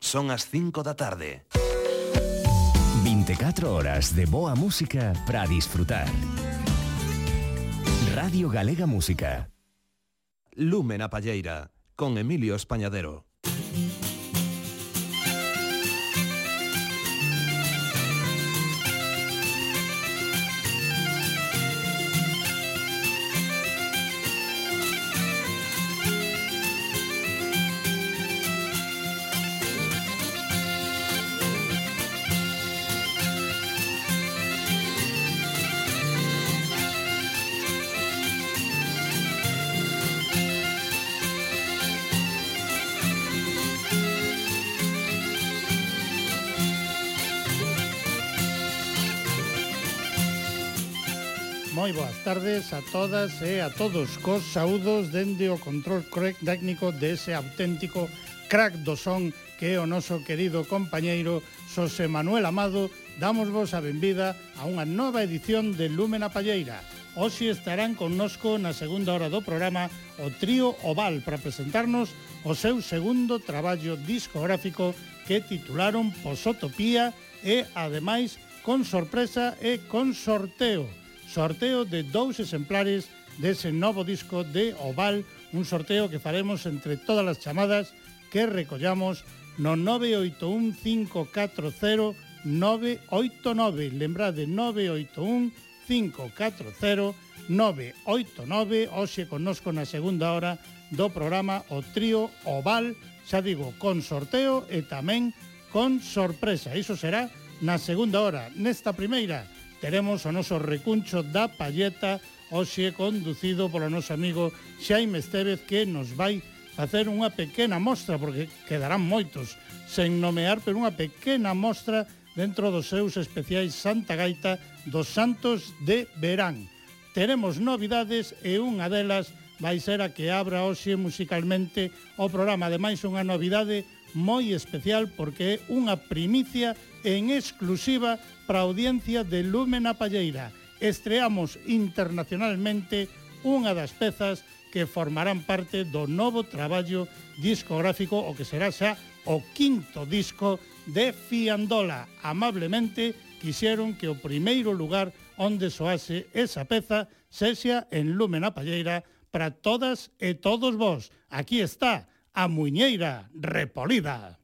Son as 5 da tarde. 24 horas de boa música para disfrutar. Radio Galega Música. Lumen a Palleira, con Emilio Españadero. boas tardes a todas e a todos. Cos saúdos dende o control técnico dese auténtico crack do son que é o noso querido compañeiro Xosé Manuel Amado. Damos vos a benvida a unha nova edición de Lúmena Palleira. Oxe estarán connosco na segunda hora do programa o trío Oval para presentarnos o seu segundo traballo discográfico que titularon Posotopía e, ademais, con sorpresa e con sorteo sorteo de dous exemplares dese novo disco de Oval, un sorteo que faremos entre todas as chamadas que recollamos no 981 540 989. Lembrade, 981 540 989. Oxe connosco na segunda hora do programa o trío Oval, xa digo, con sorteo e tamén con sorpresa. Iso será na segunda hora. Nesta primeira, Teremos o noso recuncho da palleta hoxe conducido polo noso amigo Xaime Estevez que nos vai facer unha pequena mostra, porque quedarán moitos sen nomear, pero unha pequena mostra dentro dos seus especiais Santa Gaita dos Santos de Verán. Teremos novidades e unha delas vai ser a que abra hoxe musicalmente o programa Ademais, unha novidade moi especial porque é unha primicia en exclusiva para a audiencia de Lúmena Palleira. Estreamos internacionalmente unha das pezas que formarán parte do novo traballo discográfico o que será xa o quinto disco de Fiandola. Amablemente quixeron que o primeiro lugar onde soase esa peza sexa en Lúmena Palleira para todas e todos vós. Aquí está, a muñeira repolida.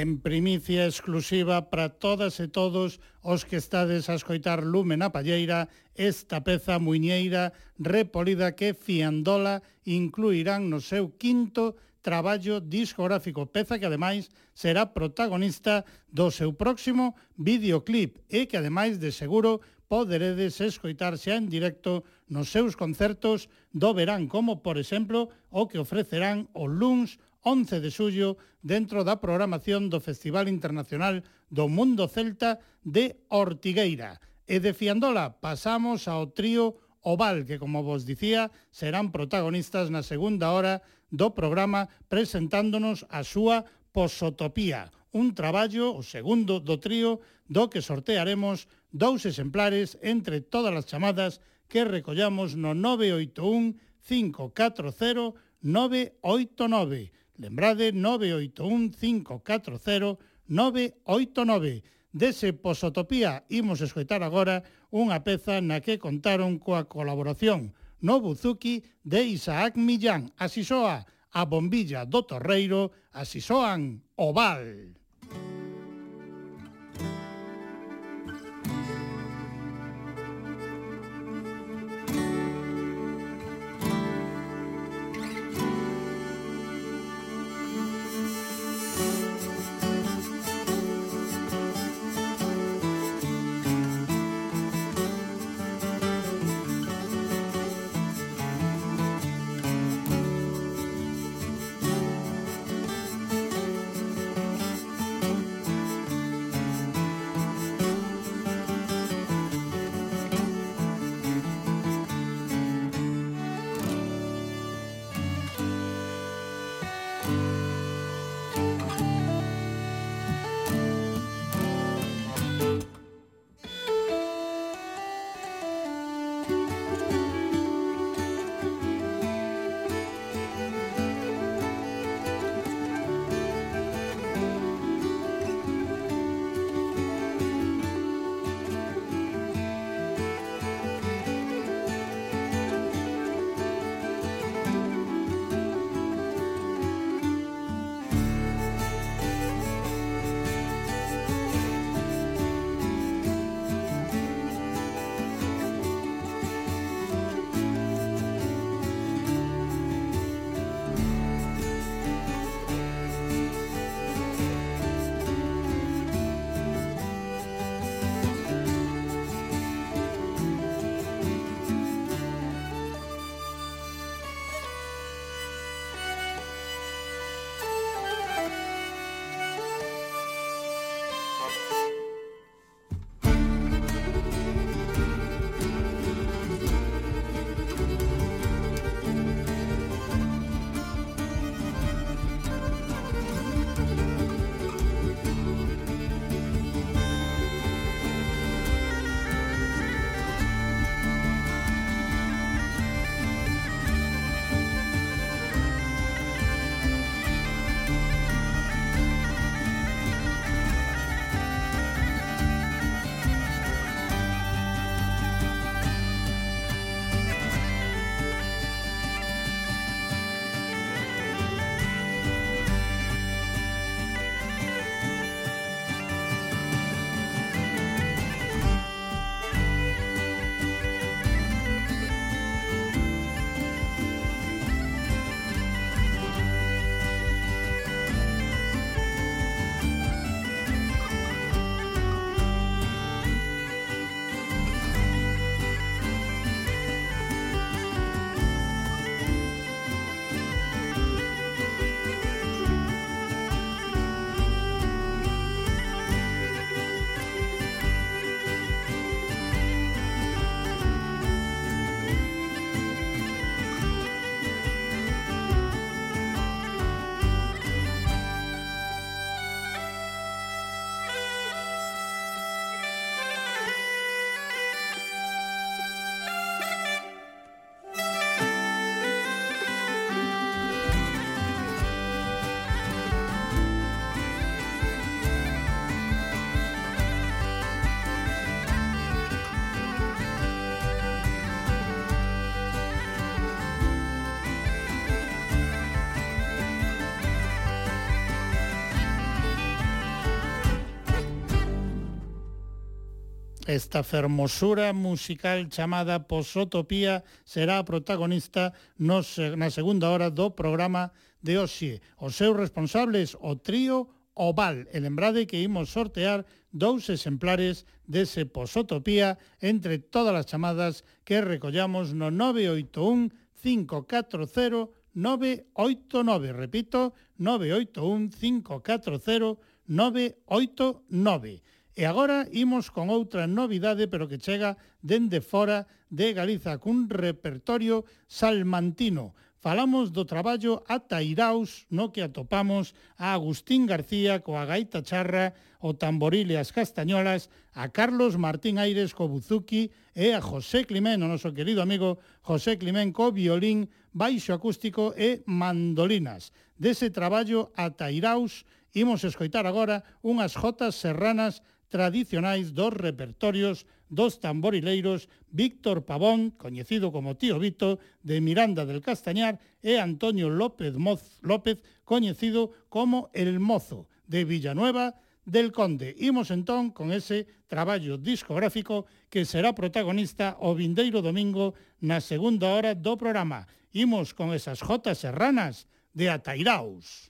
en primicia exclusiva para todas e todos os que estades a escoitar Lume na Palleira esta peza muñeira repolida que Fiandola incluirán no seu quinto traballo discográfico, peza que ademais será protagonista do seu próximo videoclip e que ademais de seguro poderedes escoitar xa en directo nos seus concertos do verán, como por exemplo o que ofrecerán o Luns 11 de xullo dentro da programación do Festival Internacional do Mundo Celta de Ortigueira. E de Fiandola pasamos ao trío Oval, que como vos dicía, serán protagonistas na segunda hora do programa presentándonos a súa Posotopía, un traballo, o segundo do trío, do que sortearemos dous exemplares entre todas as chamadas que recollamos no 981 540 989. Lembrade 981540989. Dese Posotopía imos escoitar agora unha peza na que contaron coa colaboración no Buzuki de Isaac Millán. Así soa a bombilla do Torreiro, así soan Oval. Esta fermosura musical chamada Posotopía será a protagonista nos, na segunda hora do programa de hoxe. Os seus responsables, o trío Oval. E lembrade que imos sortear dous exemplares dese Posotopía entre todas as chamadas que recollamos no 981 540 989, repito, 981 540 989. E agora imos con outra novidade, pero que chega dende fora de Galiza, cun repertorio salmantino. Falamos do traballo Atairaus, no que atopamos a Agustín García coa gaita charra, o tamboril e as castañolas, a Carlos Martín Aires co buzuki e a José Climén, o noso querido amigo José Climén co violín, baixo acústico e mandolinas. Dese traballo Atairaus imos escoitar agora unhas jotas serranas tradicionais dos repertorios dos tamborileiros Víctor Pavón, coñecido como Tío Vito, de Miranda del Castañar, e Antonio López Moz López, coñecido como El Mozo, de Villanueva del Conde. Imos entón con ese traballo discográfico que será protagonista o vindeiro domingo na segunda hora do programa. Imos con esas jotas serranas de Atairaus.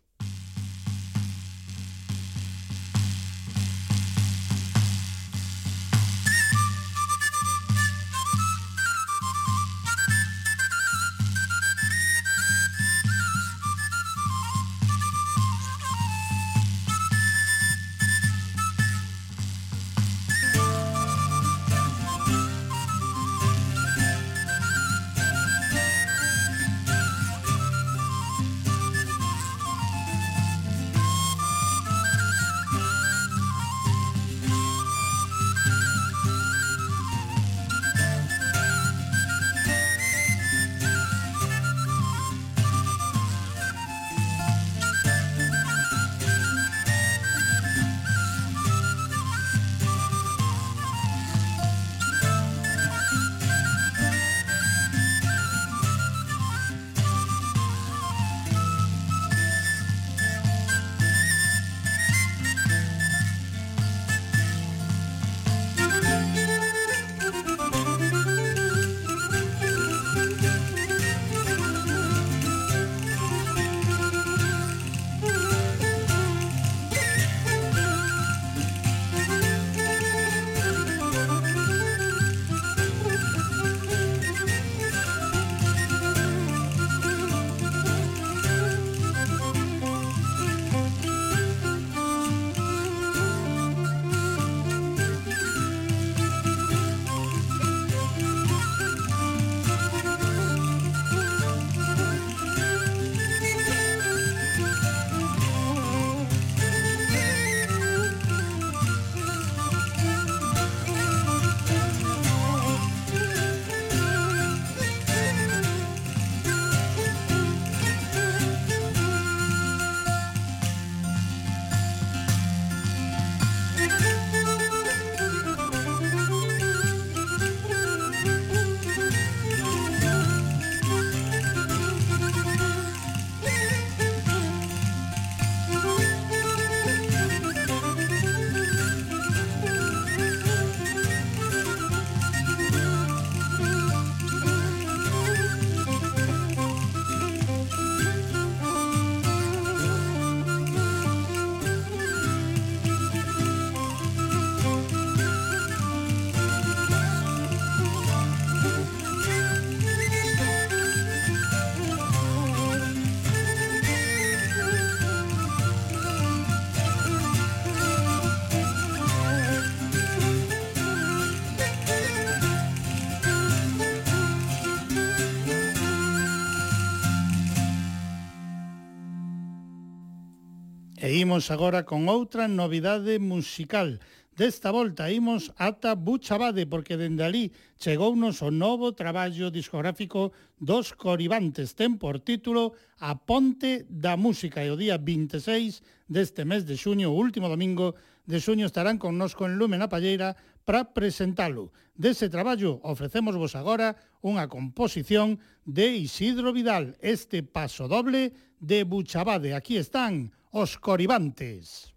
Imos agora con outra novidade musical. Desta volta imos ata Buchabade, porque dende ali chegounos o novo traballo discográfico dos Coribantes. Ten por título A Ponte da Música e o día 26 deste mes de xuño, o último domingo de xuño, estarán connosco en Lume na Palleira para presentalo. Dese traballo ofrecemos vos agora unha composición de Isidro Vidal, este paso doble de Buchabade. Aquí están Oscoribantes.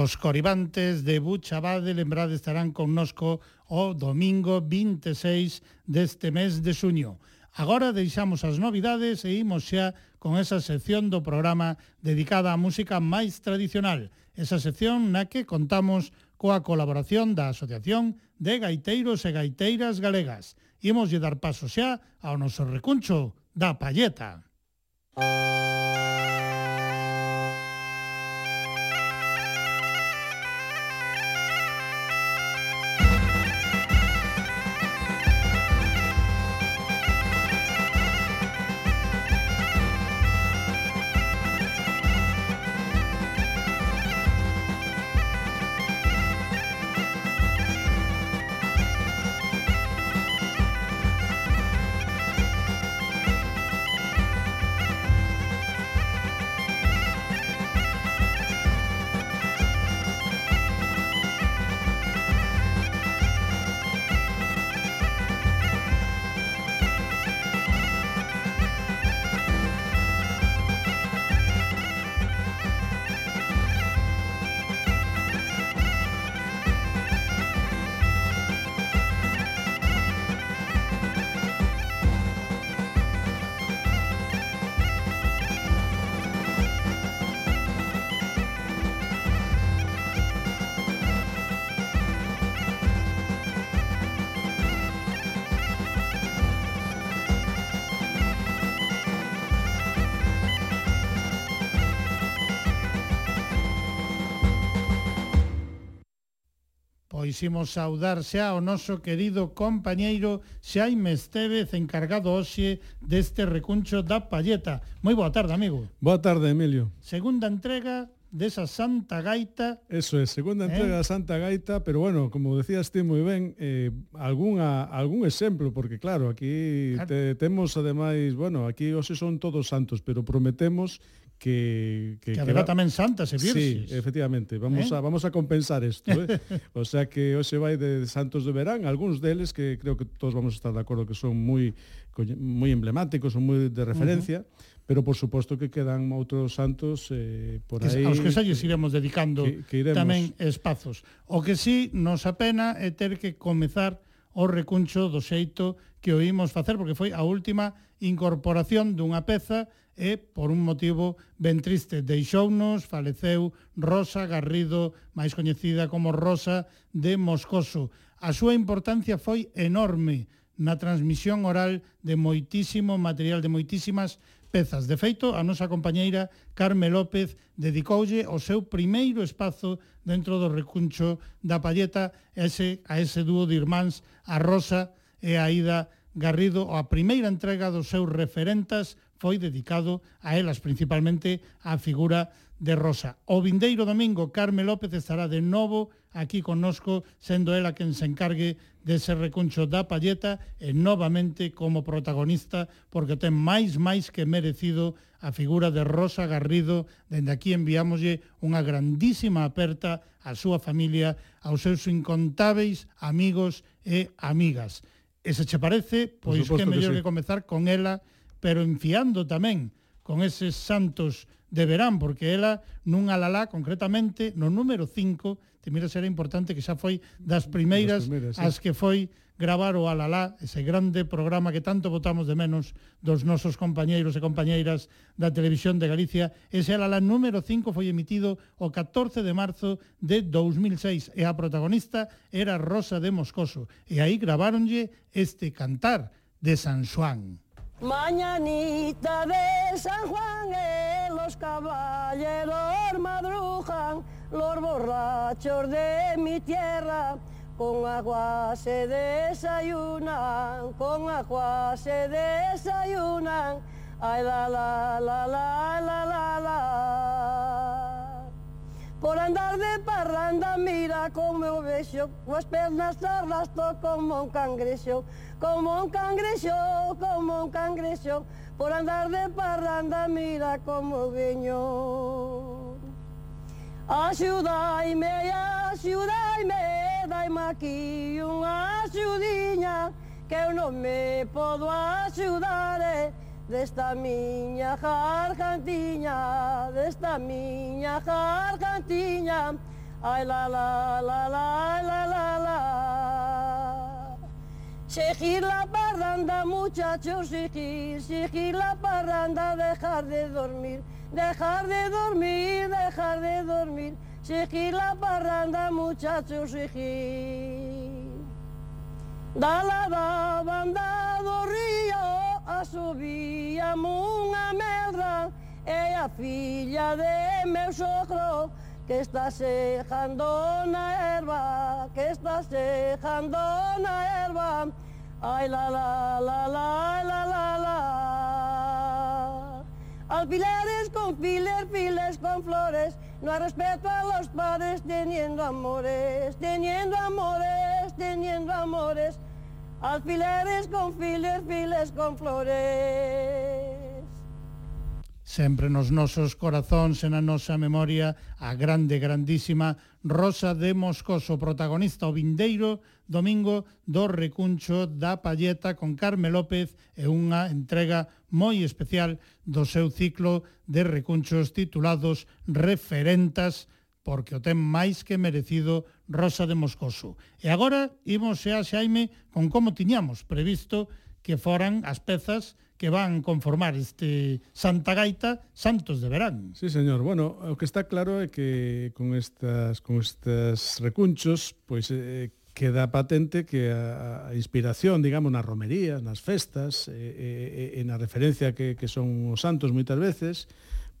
Os Coribantes de Buchabade, lembrade, estarán connosco o domingo 26 deste mes de xuño. Agora deixamos as novidades e imos xa con esa sección do programa dedicada á música máis tradicional, esa sección na que contamos coa colaboración da Asociación de Gaiteiros e Gaiteiras Galegas. Imos lle dar paso xa ao noso recuncho da Palleta. Música quixemos saudar xa ao noso querido compañeiro Xaime Estevez, encargado hoxe deste recuncho da Palleta. Moi boa tarde, amigo. Boa tarde, Emilio. Segunda entrega desa Santa Gaita. Eso é, segunda eh? entrega eh? da Santa Gaita, pero bueno, como decías ti moi ben, eh, algunha, algún exemplo, porque claro, aquí claro. Te, temos ademais, bueno, aquí hoxe son todos santos, pero prometemos que... Que, que haberá tamén santas e virxes. Sí, efectivamente, vamos, eh? a, vamos a compensar isto. Eh? o sea que hoxe vai de santos de verán, algúns deles que creo que todos vamos a estar de acordo que son moi moi emblemáticos, son moi de referencia, uh -huh pero por suposto que quedan outros santos eh, por aí. Aos que xa iremos dedicando que, que iremos... tamén espazos. O que sí nos apena é ter que comezar o recuncho do xeito que oímos facer, porque foi a última incorporación dunha peza e, por un motivo ben triste, deixounos, faleceu Rosa Garrido, máis coñecida como Rosa de Moscoso. A súa importancia foi enorme na transmisión oral de moitísimo material, de moitísimas pezas. De feito, a nosa compañeira Carme López dedicoulle o seu primeiro espazo dentro do recuncho da Palleta ese, a ese dúo de irmáns, a Rosa e a Ida Garrido, a primeira entrega dos seus referentas foi dedicado a elas, principalmente á figura de Rosa. O vindeiro domingo, Carme López estará de novo aquí connosco, sendo ela quen se encargue dese recuncho da palleta e novamente como protagonista, porque ten máis máis que merecido a figura de Rosa Garrido. Dende aquí enviámoslle unha grandísima aperta á súa familia, aos seus incontáveis amigos e amigas. E se che parece, pois que mellor que, sí. que comezar con ela pero enfiando tamén con eses santos de verán, porque ela nun alalá concretamente no número 5, te mira será importante que xa foi das primeiras, das primeiras sí. as que foi gravar o alalá, ese grande programa que tanto votamos de menos dos nosos compañeiros e compañeiras da Televisión de Galicia. Ese alalá número 5 foi emitido o 14 de marzo de 2006 e a protagonista era Rosa de Moscoso. E aí graváronlle este cantar de San Juan. Mañanita de San Juan, los caballeros madrujan, los borrachos de mi tierra, con agua se desayunan, con agua se desayunan, ay la la la la la la la. Por andar de parranda, mira como eu vexo, coas pernas arrasto como un cangrexo, como un cangrexo, como un cangrexo, por andar de parranda, mira como veño. Axudaime, axudaime, daime aquí unha axudiña, que eu non me podo axudar, eh? Desta miña gargantiña, desta miña gargantiña, Ay la la la la la la la. Seguir la parranda, muchachos, seguir, seguir la parranda, dejar de dormir, dejar de dormir, dejar de dormir, seguir la parranda, muchachos, seguir. Da la da banda do río a subía unha medra e a filla de meu sogro que está sejando na erva, que está sejando na erva. Ay la la la la la la la. Alfileres con filer, filas con flores, no hay respeto a los padres teniendo amores, teniendo amores, teniendo amores. Alfileres con filer, filas con flores. Sempre nos nosos corazóns e na nosa memoria a grande, grandísima Rosa de Moscoso, protagonista o vindeiro domingo do recuncho da Palleta con Carme López e unha entrega moi especial do seu ciclo de recunchos titulados Referentas porque o ten máis que merecido Rosa de Moscoso. E agora imos xa Xaime con como tiñamos previsto que foran as pezas que van conformar este Santa Gaita Santos de Verán. Sí, señor. Bueno, o que está claro é que con estas con estes recunchos, pois eh, queda patente que a, a inspiración, digamos, nas romerías, nas festas, e, e, e na referencia que, que son os santos moitas veces,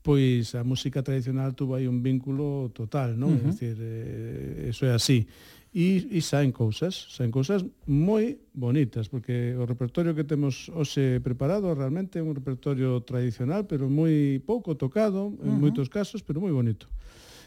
pois a música tradicional tuvo aí un vínculo total, non? Uh -huh. É dicir, eh, eso é así. E, e saen cousas, saen cousas moi bonitas, porque o repertorio que temos hoxe preparado realmente é un repertorio tradicional, pero moi pouco tocado, en uh -huh. moitos casos, pero moi bonito.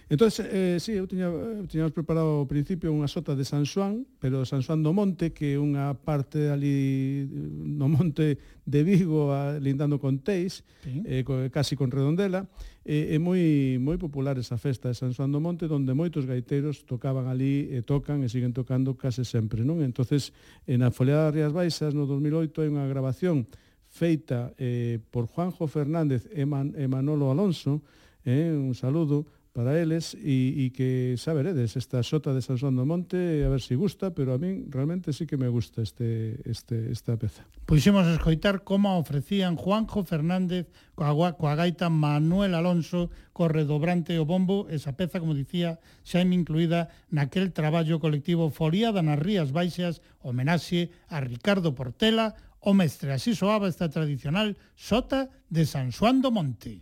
Entón, eh, sí, eu tiña, eh, tiñamos preparado ao principio unha sota de San Xoán, pero San Xoán do Monte, que é unha parte ali eh, no monte de Vigo, a, lindando con Teis, sí. eh, co, casi con Redondela, eh, é moi moi popular esa festa de San Xoán do Monte, onde moitos gaiteiros tocaban ali e eh, tocan e siguen tocando case sempre, non? Entonces, na Foliada das Rías Baixas, no 2008, hai unha grabación feita eh, por Juanjo Fernández e, Man, e Manolo Alonso, eh, un saludo para eles e, e que xa eh, veredes esta xota de Sansón do Monte a ver se si gusta, pero a min realmente sí que me gusta este, este, esta peza. Pois Puxemos escoitar como ofrecían Juanjo Fernández coa, coa gaita Manuel Alonso co redobrante o bombo esa peza, como dicía, xa incluída naquel traballo colectivo Foliada nas Rías Baixas homenaxe a Ricardo Portela o mestre así soaba esta tradicional xota de San Xoán do Monte.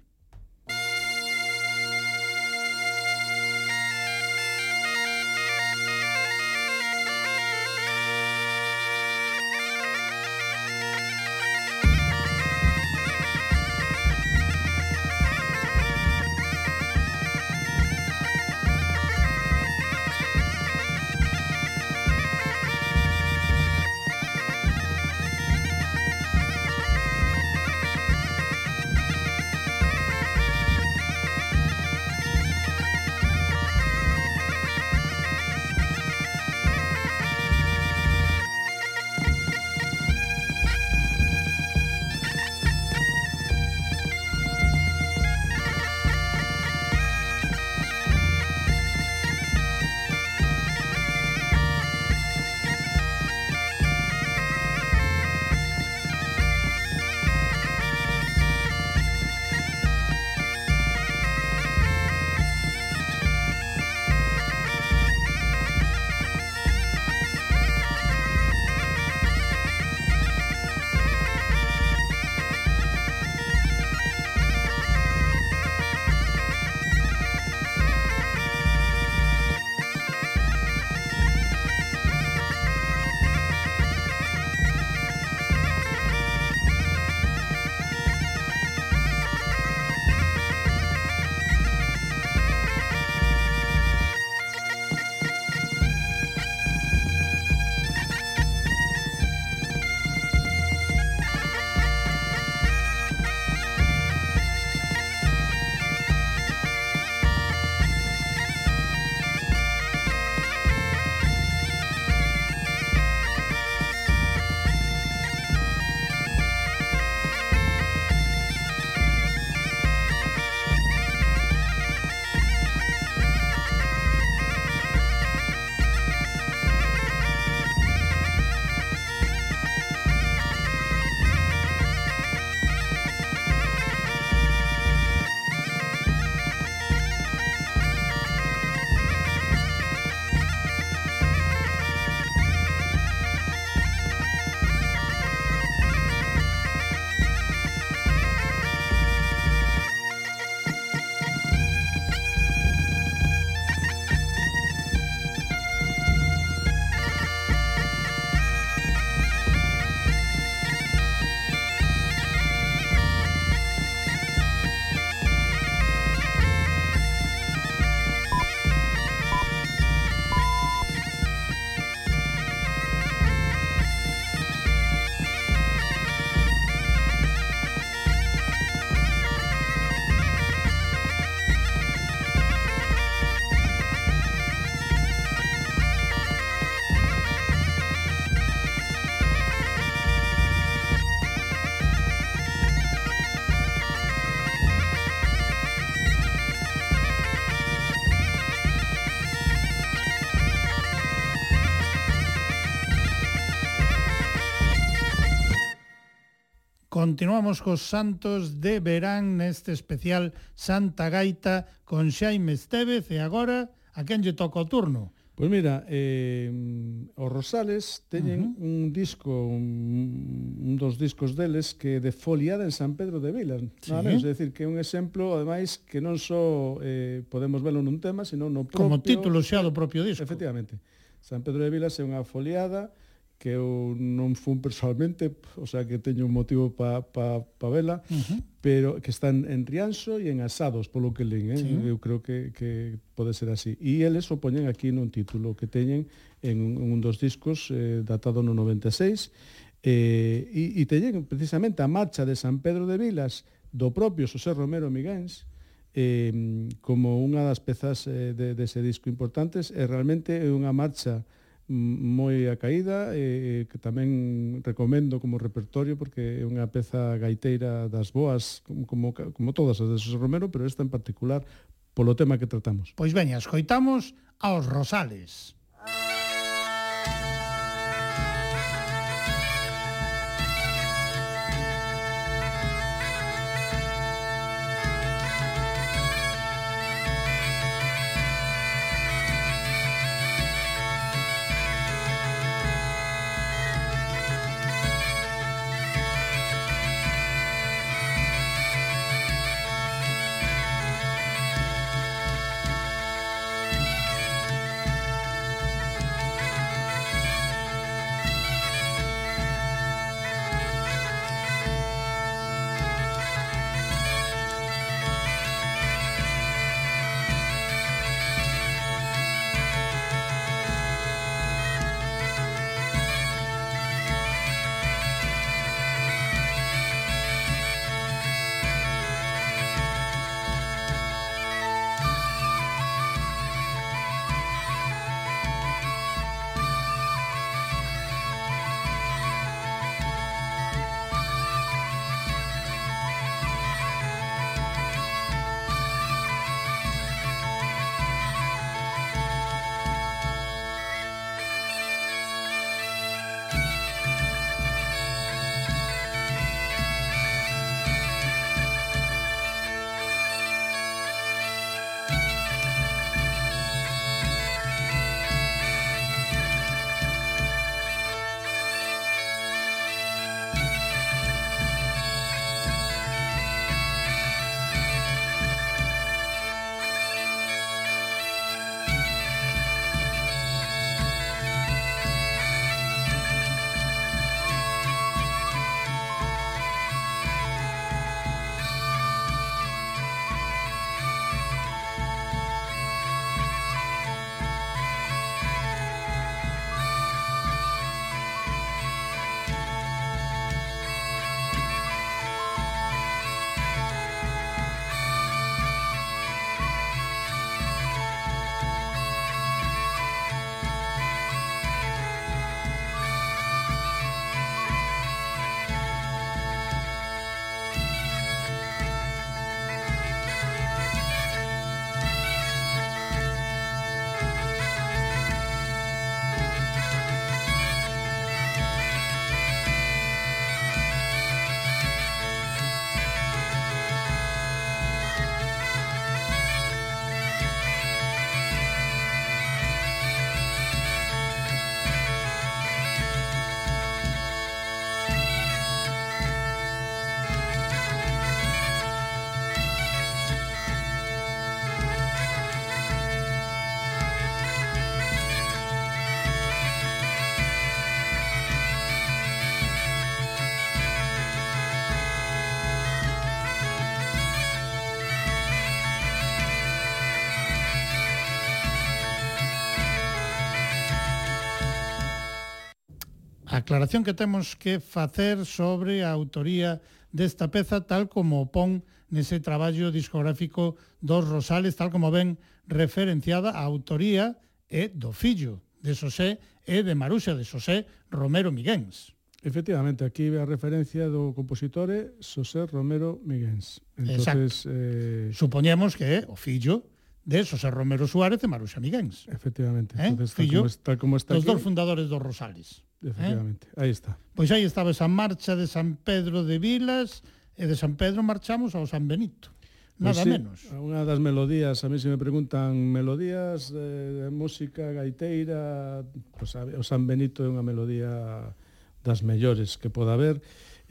Continuamos cos santos de verán neste especial Santa Gaita con Xaime Estevez e agora a quen lle toca o turno? Pois mira, eh, os Rosales teñen uh -huh. un disco, un, un dos discos deles que de foliada en San Pedro de Vilas. Sí. Nada menos, é dicir, que é un exemplo, ademais, que non só eh, podemos velo nun tema, senón no propio... Como título xa do propio disco. Efectivamente. San Pedro de Vilas é unha foliada que eu non fun personalmente, o sea que teño un motivo pa, pa, pa vela, uh -huh. pero que están en Rianxo e en Asados, polo que len, eh? sí. eu creo que, que pode ser así. E eles o poñen aquí nun título que teñen en un, en un dos discos eh, datado no 96, eh, e, e teñen precisamente a marcha de San Pedro de Vilas do propio José Romero Miguens, eh, como unha das pezas eh, de, dese disco importantes, e realmente é unha marcha moi a caída e que tamén recomendo como repertorio porque é unha peza gaiteira das boas como, como todas as de José Romero pero esta en particular polo tema que tratamos. Pois veña, escoitamos aos Rosales. aclaración que temos que facer sobre a autoría desta peza tal como pon nese traballo discográfico dos Rosales, tal como ven referenciada a autoría é do fillo de Xosé e de Maruxa de Xosé Romero Miguens. Efectivamente, aquí ve a referencia do compositore Xosé Romero Miguens. Entonces, Exacto. Eh... Supoñemos que é o fillo de Xosé Romero Suárez e Maruxa Miguens. Efectivamente. Eh? Entonces, tal como está, como está dos aquí... dos fundadores dos Rosales. Efectivamente, eh? aí está. Pois aí estaba esa marcha de San Pedro de Vilas e de San Pedro marchamos ao San Benito. Pois Nada pues sí, menos. Unha das melodías, a mí se me preguntan melodías de música gaiteira, pues, o San Benito é unha melodía das mellores que poda haber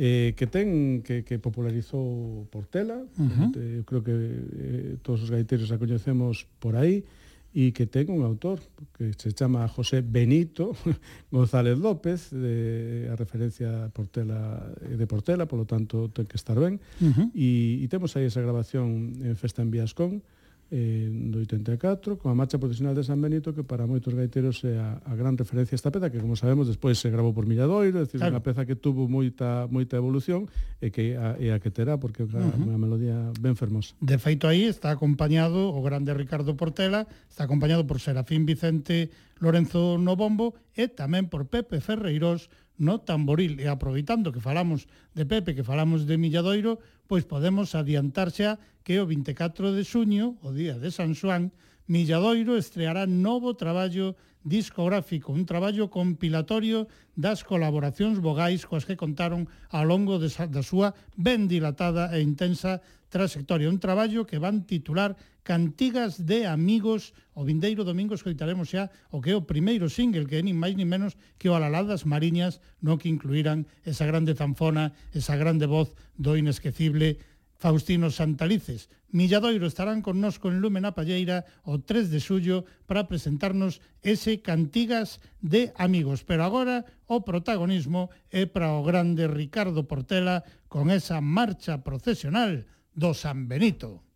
eh, que ten que, que popularizou Portela uh -huh. eh, creo que eh, todos os gaiteiros a coñecemos por aí e que ten un autor que se chama José Benito González López, de, a referencia Portela, de Portela, polo tanto ten que estar ben, uh -huh. e, e temos aí esa grabación en Festa en Viascón, eh, do 84, con a marcha profesional de San Benito, que para moitos gaiteros é a, a gran referencia esta peza, que como sabemos despois se grabou por Milladoiro, é dicir, claro. unha peza que tuvo moita moita evolución e que a, e a que terá, porque é uh -huh. unha melodía ben fermosa. De feito aí está acompañado o grande Ricardo Portela, está acompañado por Serafín Vicente Lorenzo no bombo e tamén por Pepe Ferreirós no tamboril. E aproveitando que falamos de Pepe, que falamos de Milladoiro, pois podemos adiantar xa que o 24 de xuño, o día de San Xoán, Milladoiro estreará novo traballo discográfico, un traballo compilatorio das colaboracións vogais coas que contaron ao longo da súa ben dilatada e intensa Trasectoria, un traballo que van titular Cantigas de Amigos o vindeiro domingo escoitaremos xa o que é o primeiro single que é nin máis nin menos que o Alaladas Mariñas no que incluirán esa grande zanfona, esa grande voz do inesquecible Faustino Santalices. Milladoiro estarán connosco en Lume na Palleira o 3 de xullo para presentarnos ese Cantigas de Amigos. Pero agora o protagonismo é para o grande Ricardo Portela con esa marcha procesional do San Benito.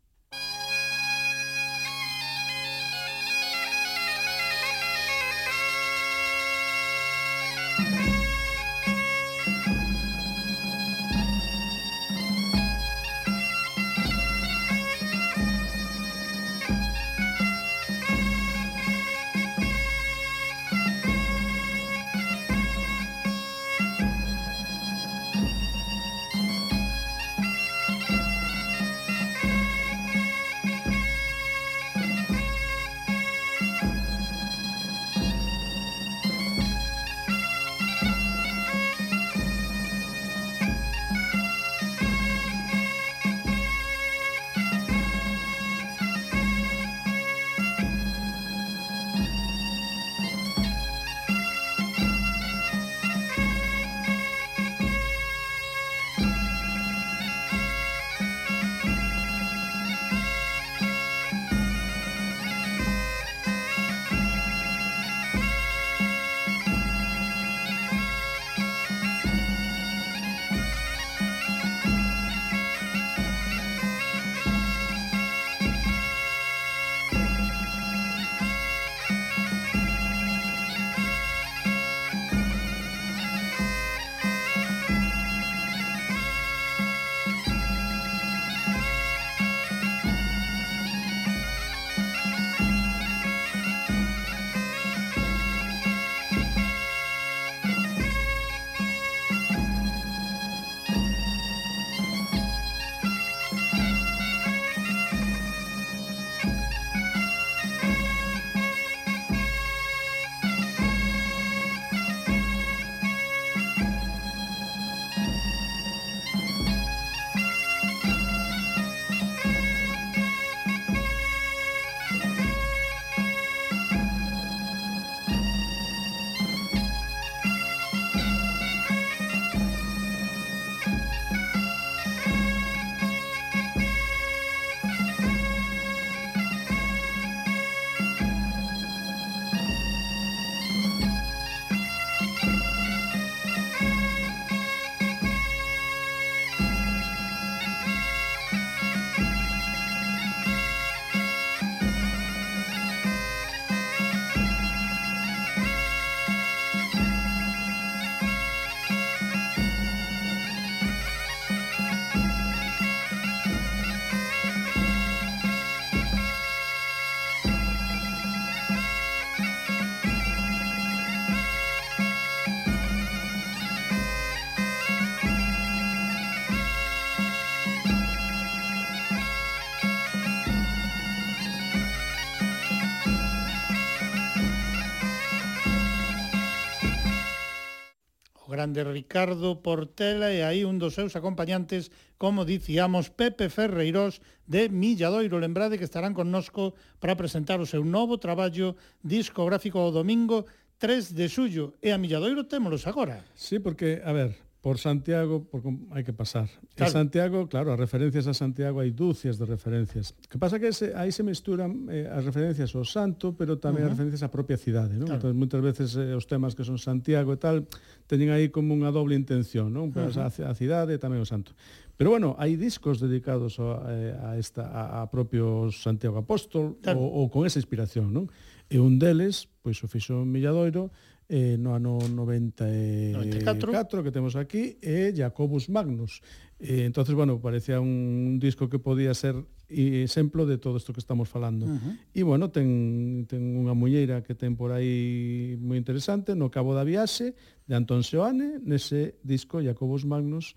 de Ricardo Portela e aí un dos seus acompañantes, como dicíamos, Pepe Ferreiros de Milladoiro. Lembrade que estarán connosco para presentar o seu novo traballo discográfico o domingo 3 de suyo. E a Milladoiro témolos agora. Sí, porque, a ver, por Santiago por, hai que pasar. Claro. E Santiago, claro, as referencias a Santiago hai dúcias de referencias. Que pasa que se, aí se misturan eh, as referencias ao santo, pero tamén uh -huh. as referencias á propia cidade, non? Claro. Entón, moitas veces eh, os temas que son Santiago e tal teñen aí como unha doble intención, non? Pues, uh -huh. a, a cidade e tamén o santo. Pero bueno, hai discos dedicados a, eh, a esta a, a propio Santiago Apóstol claro. ou, ou con esa inspiración, non? E un deles, pois o fixo Milladoiro, eh, no ano 94, 94 que temos aquí, é eh, Jacobus Magnus. Eh, entonces, bueno, parecía un disco que podía ser exemplo de todo isto que estamos falando. Uh -huh. E, bueno, ten, ten unha muñeira que ten por aí moi interesante, no Cabo da Viaxe, de Antón Seoane, nese disco Jacobus Magnus,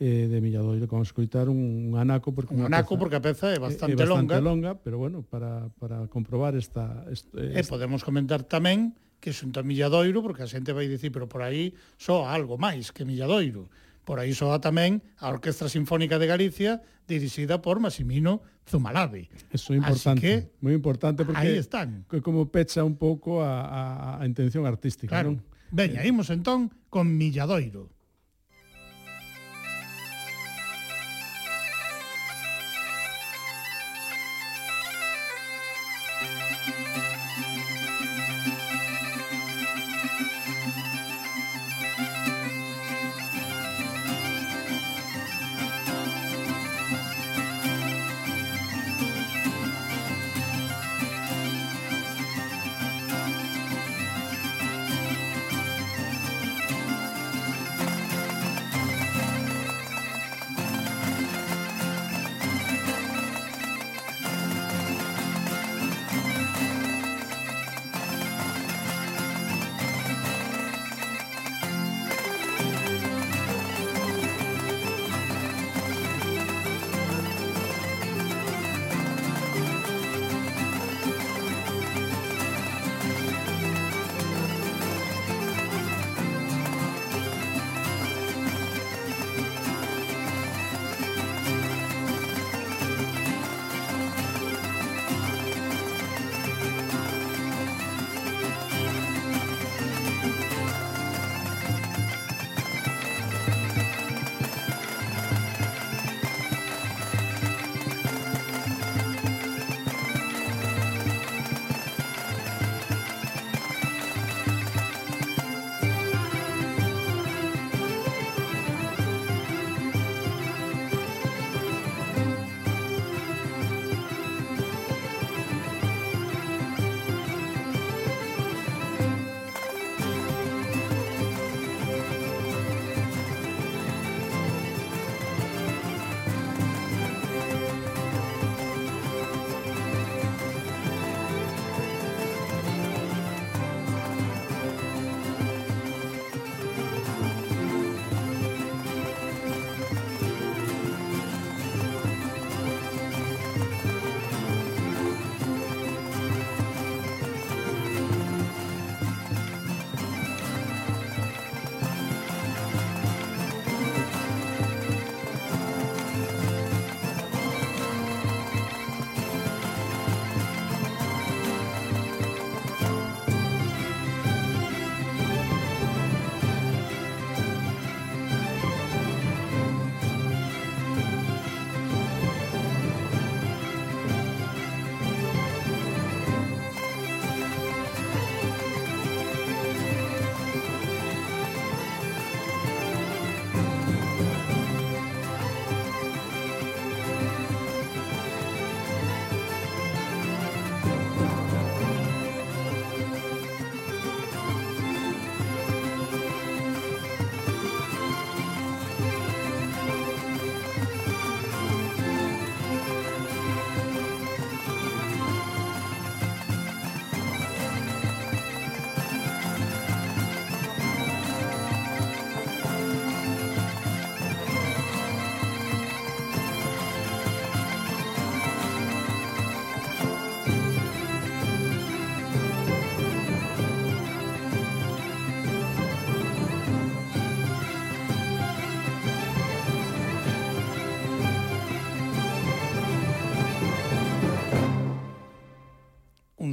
eh, de Milladoiro, como escoitar un, un anaco porque un anaco peza, porque a peza é bastante, é, bastante longa. longa, pero bueno, para, para comprobar esta, esta, esta... E podemos comentar tamén que xunta Milladoiro, porque a xente vai dicir, pero por aí soa algo máis que Milladoiro. Por aí soa tamén a Orquestra Sinfónica de Galicia dirixida por Massimino Zumalave. Eso é importante, que, moi importante porque aí están. Que como pecha un pouco a, a, a intención artística, claro. non? Veña, eh. imos entón con Milladoiro.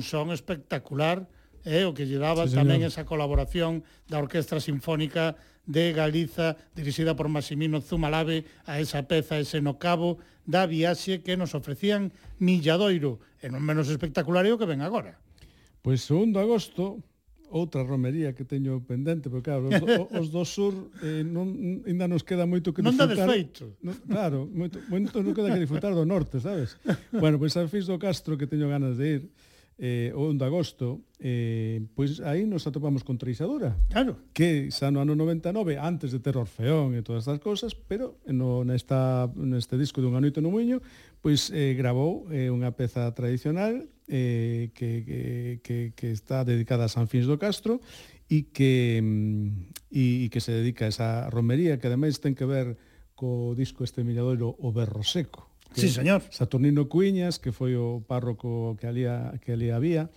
son espectacular, eh, o que lle daba sí, tamén señor. esa colaboración da Orquestra Sinfónica de Galiza, dirixida por Maximino Zumalave, a esa peza, ese no cabo da viaxe que nos ofrecían Milladoiro, e non menos espectacular é o que ven agora. Pois 2 de agosto, outra romería que teño pendente, porque claro, os, do, os do sur eh, non, ainda nos queda moito que disfrutar. Non dades feito. No, claro, moito, moito non queda que disfrutar do norte, sabes? Bueno, pois a Fis do Castro que teño ganas de ir, eh, o 1 de agosto, eh, pois aí nos atopamos con Treixadura. Claro. Que xa no ano 99, antes de ter Orfeón e todas estas cousas, pero no, nesta, neste disco dun anoito no Muño, pois eh, gravou eh, unha peza tradicional eh, que, que, que, que está dedicada a San Fins do Castro e que, mm, e, e que se dedica a esa romería que ademais ten que ver co disco este milladoiro O Berro Seco que sí, señor. Saturnino Cuiñas, que foi o párroco que ali, que ali había,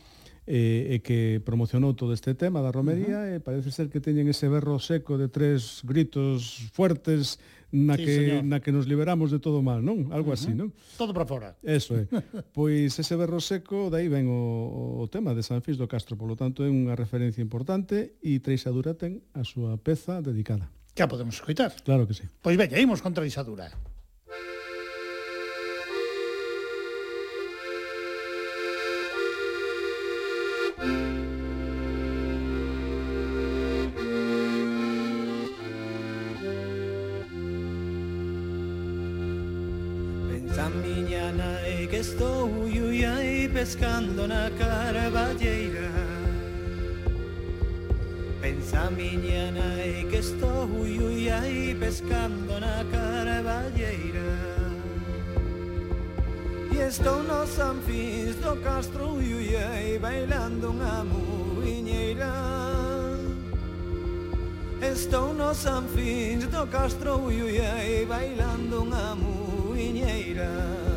eh, e que promocionou todo este tema da romería uh -huh. e parece ser que teñen ese berro seco de tres gritos fuertes na sí, que señor. na que nos liberamos de todo mal, non? Algo uh -huh. así, non? Todo para fora. Eso é. pois ese berro seco, dai ven o, o tema de San Fis do Castro, polo tanto é unha referencia importante e Treixadura ten a súa peza dedicada. Que a podemos escoitar. Claro que sí. Pois veña, imos con Treixadura. Treixadura. miña nai que estou ui ai pescando na carballeira. Pensa miña nai que estou ui ai pescando na carballeira. Estou nos anfins do Castro Ullei Bailando unha muiñeira Estou nos anfins do Castro Ullei Bailando unha muiñeira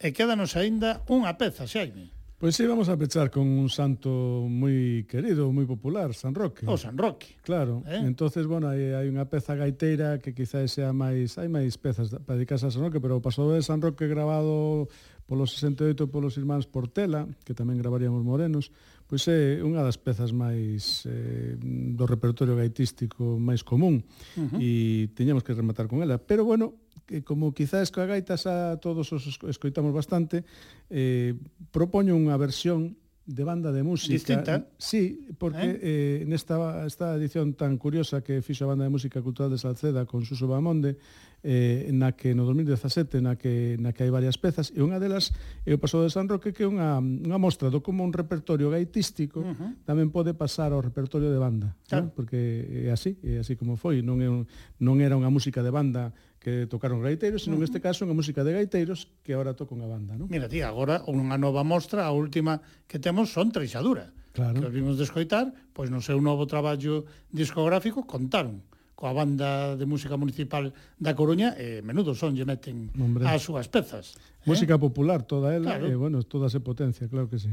e quédanos aínda unha peza, Xaime. Pois sí, vamos a pechar con un santo moi querido, moi popular, San Roque. O San Roque. Claro. Eh? Entonces, bueno, hai, hai unha peza gaiteira que quizás sea máis... Hai máis pezas para dedicarse a San Roque, pero o pasado de San Roque grabado polos 68 polos irmáns Portela, que tamén gravaríamos morenos, pois é unha das pezas máis eh, do repertorio gaitístico máis común uh -huh. e teñamos que rematar con ela. Pero, bueno, que como quizás coa gaita xa todos os escoitamos bastante, eh, propoño unha versión de banda de música. Distinta. Sí, porque eh? Eh, nesta esta edición tan curiosa que fixo a banda de música cultural de Salceda con Suso Bamonde, eh, na que no 2017 na que na que hai varias pezas e unha delas é o Paso de San Roque que é unha unha mostra do como un repertorio gaitístico uh -huh. tamén pode pasar ao repertorio de banda, claro. ¿no? porque é así, é así como foi, non é un, non era unha música de banda que tocaron gaiteiros, senón uh -huh. neste caso unha música de gaiteiros que agora tocan a banda, non? Mira, ti, agora unha nova mostra, a última que temos son Treixadura. Claro. Que vimos de escoitar, pois no seu novo traballo discográfico contaron coa banda de música municipal da Coruña e menudo son lle meten Hombre. as súas pezas. Eh? Música eh? popular toda ela, claro. e bueno, toda se potencia, claro que sí.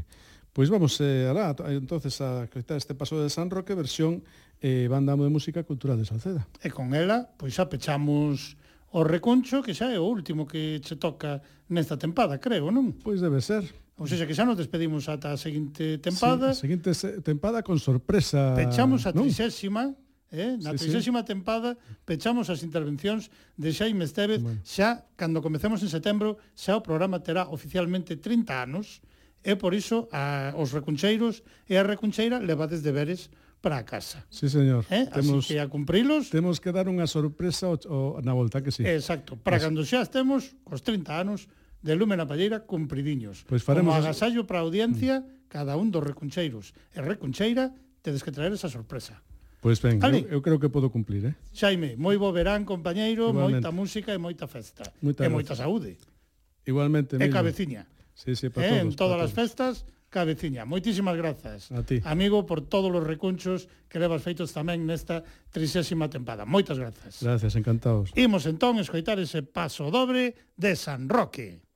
Pois vamos eh, alá, entonces a coitar este paso de San Roque versión eh, banda de música cultural de Salceda. E con ela, pois xa pechamos o Reconcho, que xa é o último que che toca nesta tempada, creo, non? Pois debe ser. Ou seja, que xa nos despedimos ata a seguinte tempada. Sí, a seguinte tempada con sorpresa. Pechamos a trixésima, eh? na sí, trixésima sí. tempada, pechamos as intervencións de Xaime Estevez. Bueno. Xa, cando comecemos en setembro, xa o programa terá oficialmente 30 anos, e por iso a, os recuncheiros e a recuncheira levades deberes para a casa. Sí, señor. Eh? Temos, Así que a cumprilos. Temos que dar unha sorpresa o, o, na volta que sí. Exacto. Para Así. cando xa estemos, cos 30 anos, de Lume na Palleira, cumpridiños. Pois faremos... Como agasallo para a audiencia, mm. cada un dos recuncheiros. E recuncheira, tedes que traer esa sorpresa. Pois ben, Ali. eu, eu creo que podo cumplir, eh? Xaime, moi bo verán, compañeiro, Igualmente. moita música e moita festa. Moita e moita saúde. Igualmente, E cabeciña. Sí, sí, para eh, todos, en todas para as todos. festas Cabeciña. Moitísimas grazas, a ti. amigo, por todos os recunchos que levas feitos tamén nesta trisésima tempada. Moitas grazas. Gracias, encantados. Imos entón escoitar ese paso dobre de San Roque.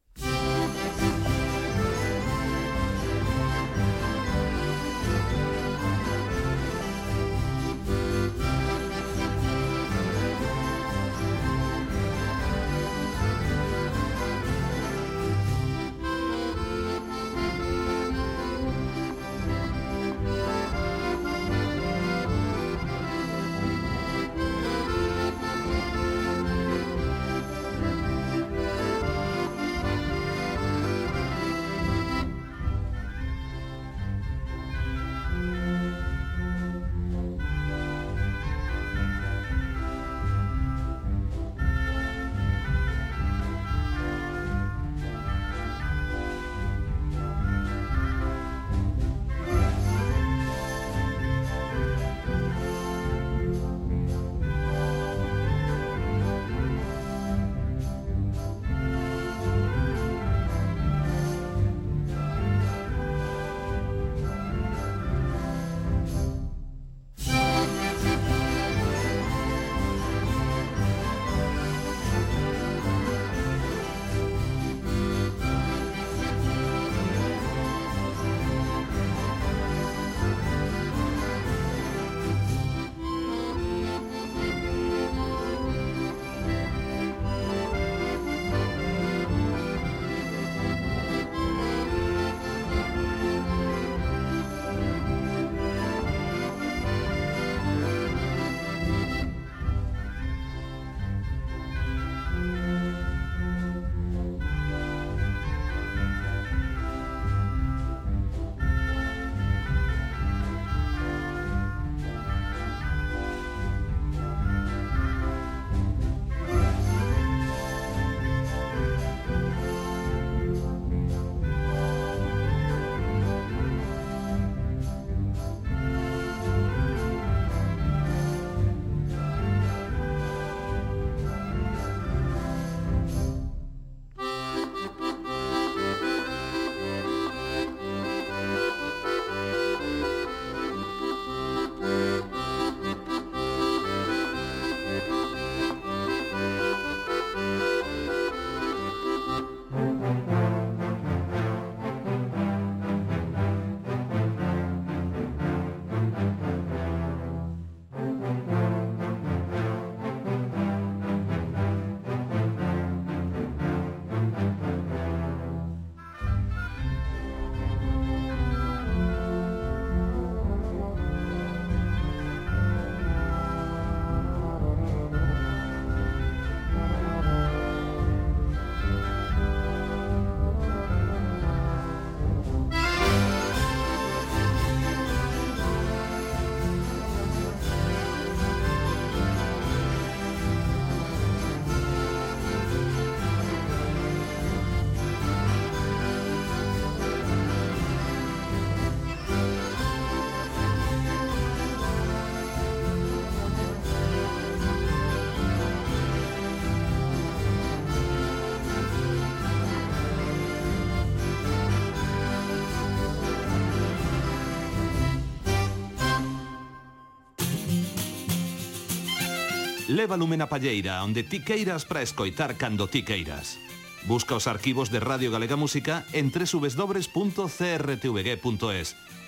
Lévalume na palleira, onde ti queiras para escoitar cando ti queiras. Busca os arquivos de Radio Galega Música en www.crtvg.es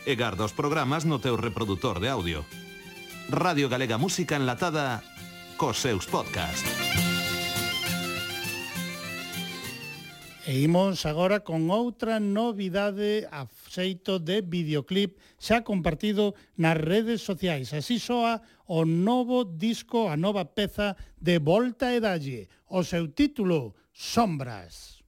e garda os programas no teu reproductor de audio. Radio Galega Música enlatada cos seus podcast. E imos agora con outra novidade a xeito de videoclip xa compartido nas redes sociais. Así soa o novo disco, a nova peza de Volta e Dalle. O seu título, Sombras.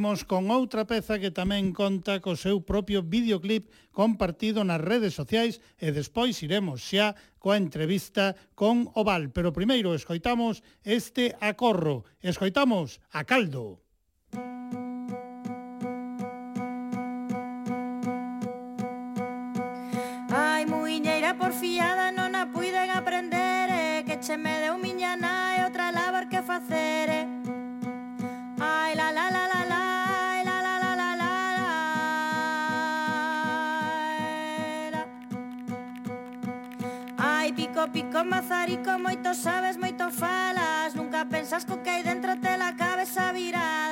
Imos con outra peza que tamén conta co seu propio videoclip compartido nas redes sociais e despois iremos xa coa entrevista con Oval. Pero primeiro escoitamos este acorro, escoitamos a caldo. Ai, muiñeira porfiada, non a puiden aprender, eh, que che me deu miña Con mazarico moito sabes, moito falas. Nunca pensas co que hai dentro te la cabeza virada.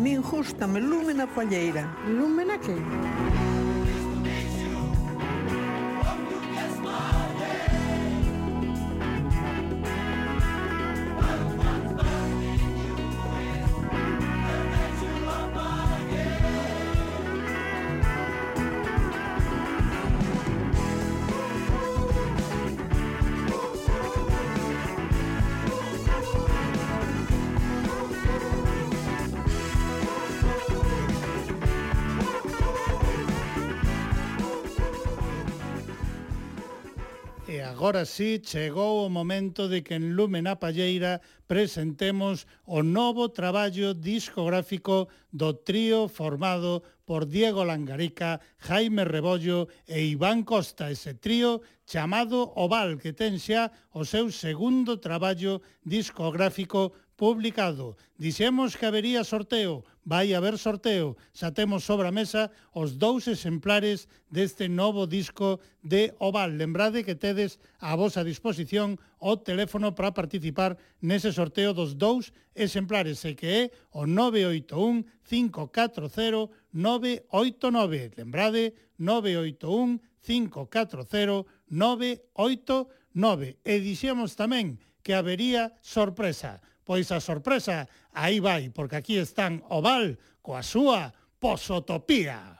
min gustame Lúmena Palleira. Lúmena que? Que? Agora sí, chegou o momento de que en Lumen a Palleira presentemos o novo traballo discográfico do trío formado por Diego Langarica, Jaime Rebollo e Iván Costa. Ese trío chamado Oval, que ten xa o seu segundo traballo discográfico publicado. Dixemos que habería sorteo, vai haber sorteo. Xa temos sobre a mesa os dous exemplares deste novo disco de Oval. Lembrade que tedes a vosa disposición o teléfono para participar nese sorteo dos dous exemplares, e que é o 981 540 989. Lembrade, 981 540 989. E dixemos tamén que habería sorpresa Pois a sorpresa aí vai, porque aquí están Oval coa súa posotopía.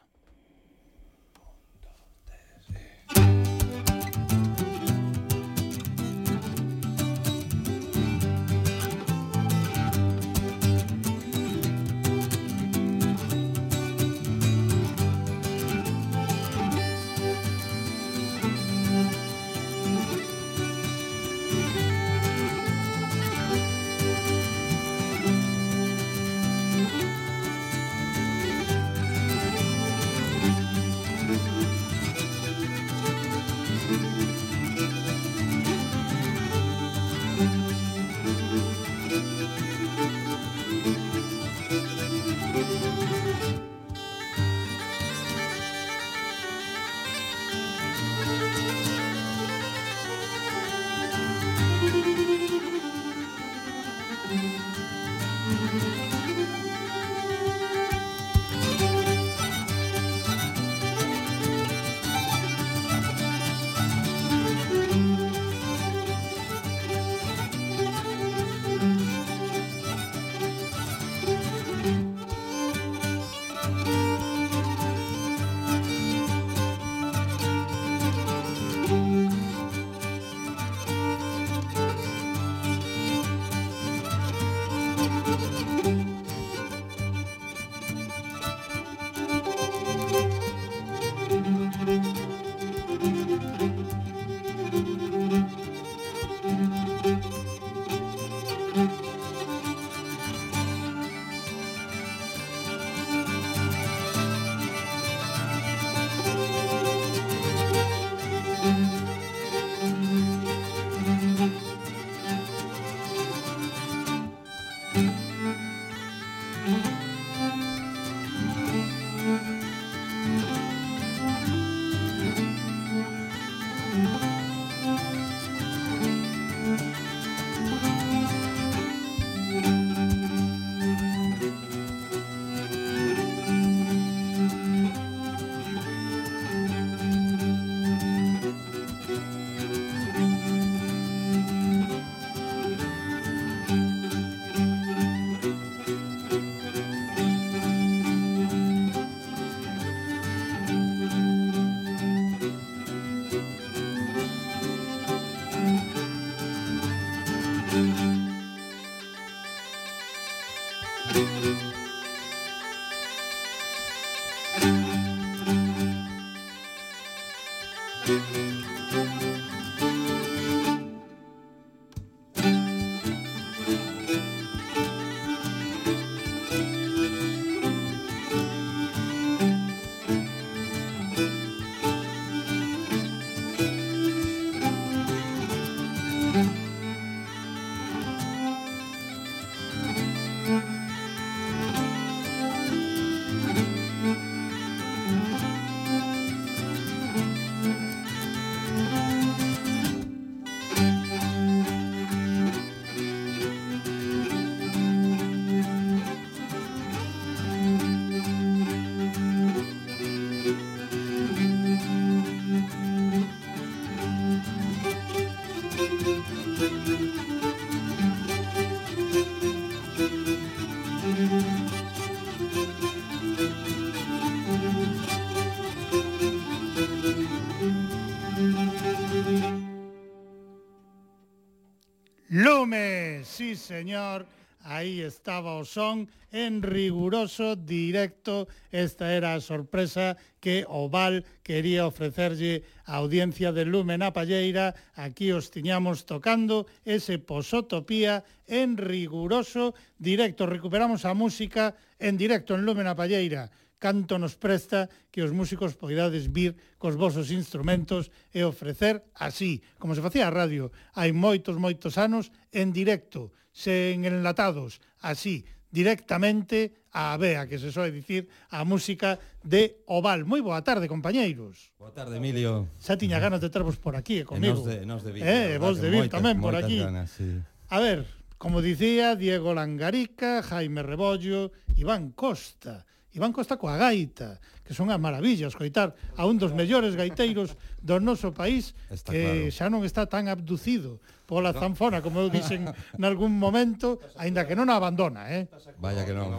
señor, aí estaba o son en riguroso directo. Esta era a sorpresa que Oval quería ofrecerlle a audiencia de Lume na Palleira. Aquí os tiñamos tocando ese posotopía en riguroso directo. Recuperamos a música en directo en Lume na Palleira canto nos presta que os músicos poidades vir cos vosos instrumentos e ofrecer así, como se facía a radio hai moitos, moitos anos, en directo sen enlatados, así, directamente a Bea, que se soe dicir a música de Oval. Moi boa tarde, compañeiros. Boa tarde, Emilio. Xa tiña ganas de tervos por aquí, e comigo. E nos de, nos de vir, eh, vos de vir tamén por aquí. Ganas, sí. A ver, como dicía, Diego Langarica, Jaime Rebollo, Iván Costa, Iván Costa coa gaita, que son as maravillas, coitar a un dos mellores gaiteiros do noso país, está que claro. xa non está tan abducido pola zanfona, como eu dixen nalgún momento, aínda que non a abandona, eh? Vaya que non.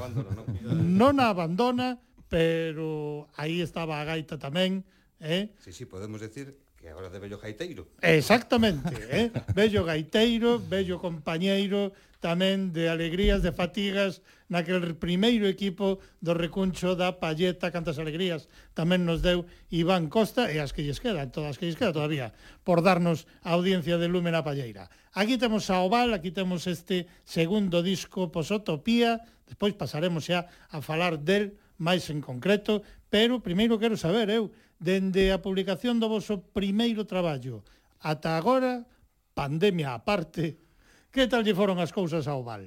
Non a abandona, pero aí estaba a gaita tamén, eh? Sí, sí, podemos decir que agora de vello gaiteiro. Exactamente, eh? Vello gaiteiro, vello compañeiro tamén de alegrías, de fatigas, naquel primeiro equipo do recuncho da Palleta, cantas alegrías tamén nos deu Iván Costa e as que lles quedan, todas as que lles queda todavía, por darnos a audiencia de Lumen a Palleira. Aquí temos a Oval, aquí temos este segundo disco Posotopía, despois pasaremos xa a falar del máis en concreto, pero primeiro quero saber eu, dende a publicación do voso primeiro traballo ata agora, pandemia aparte, Que tal lle foron as cousas ao Val?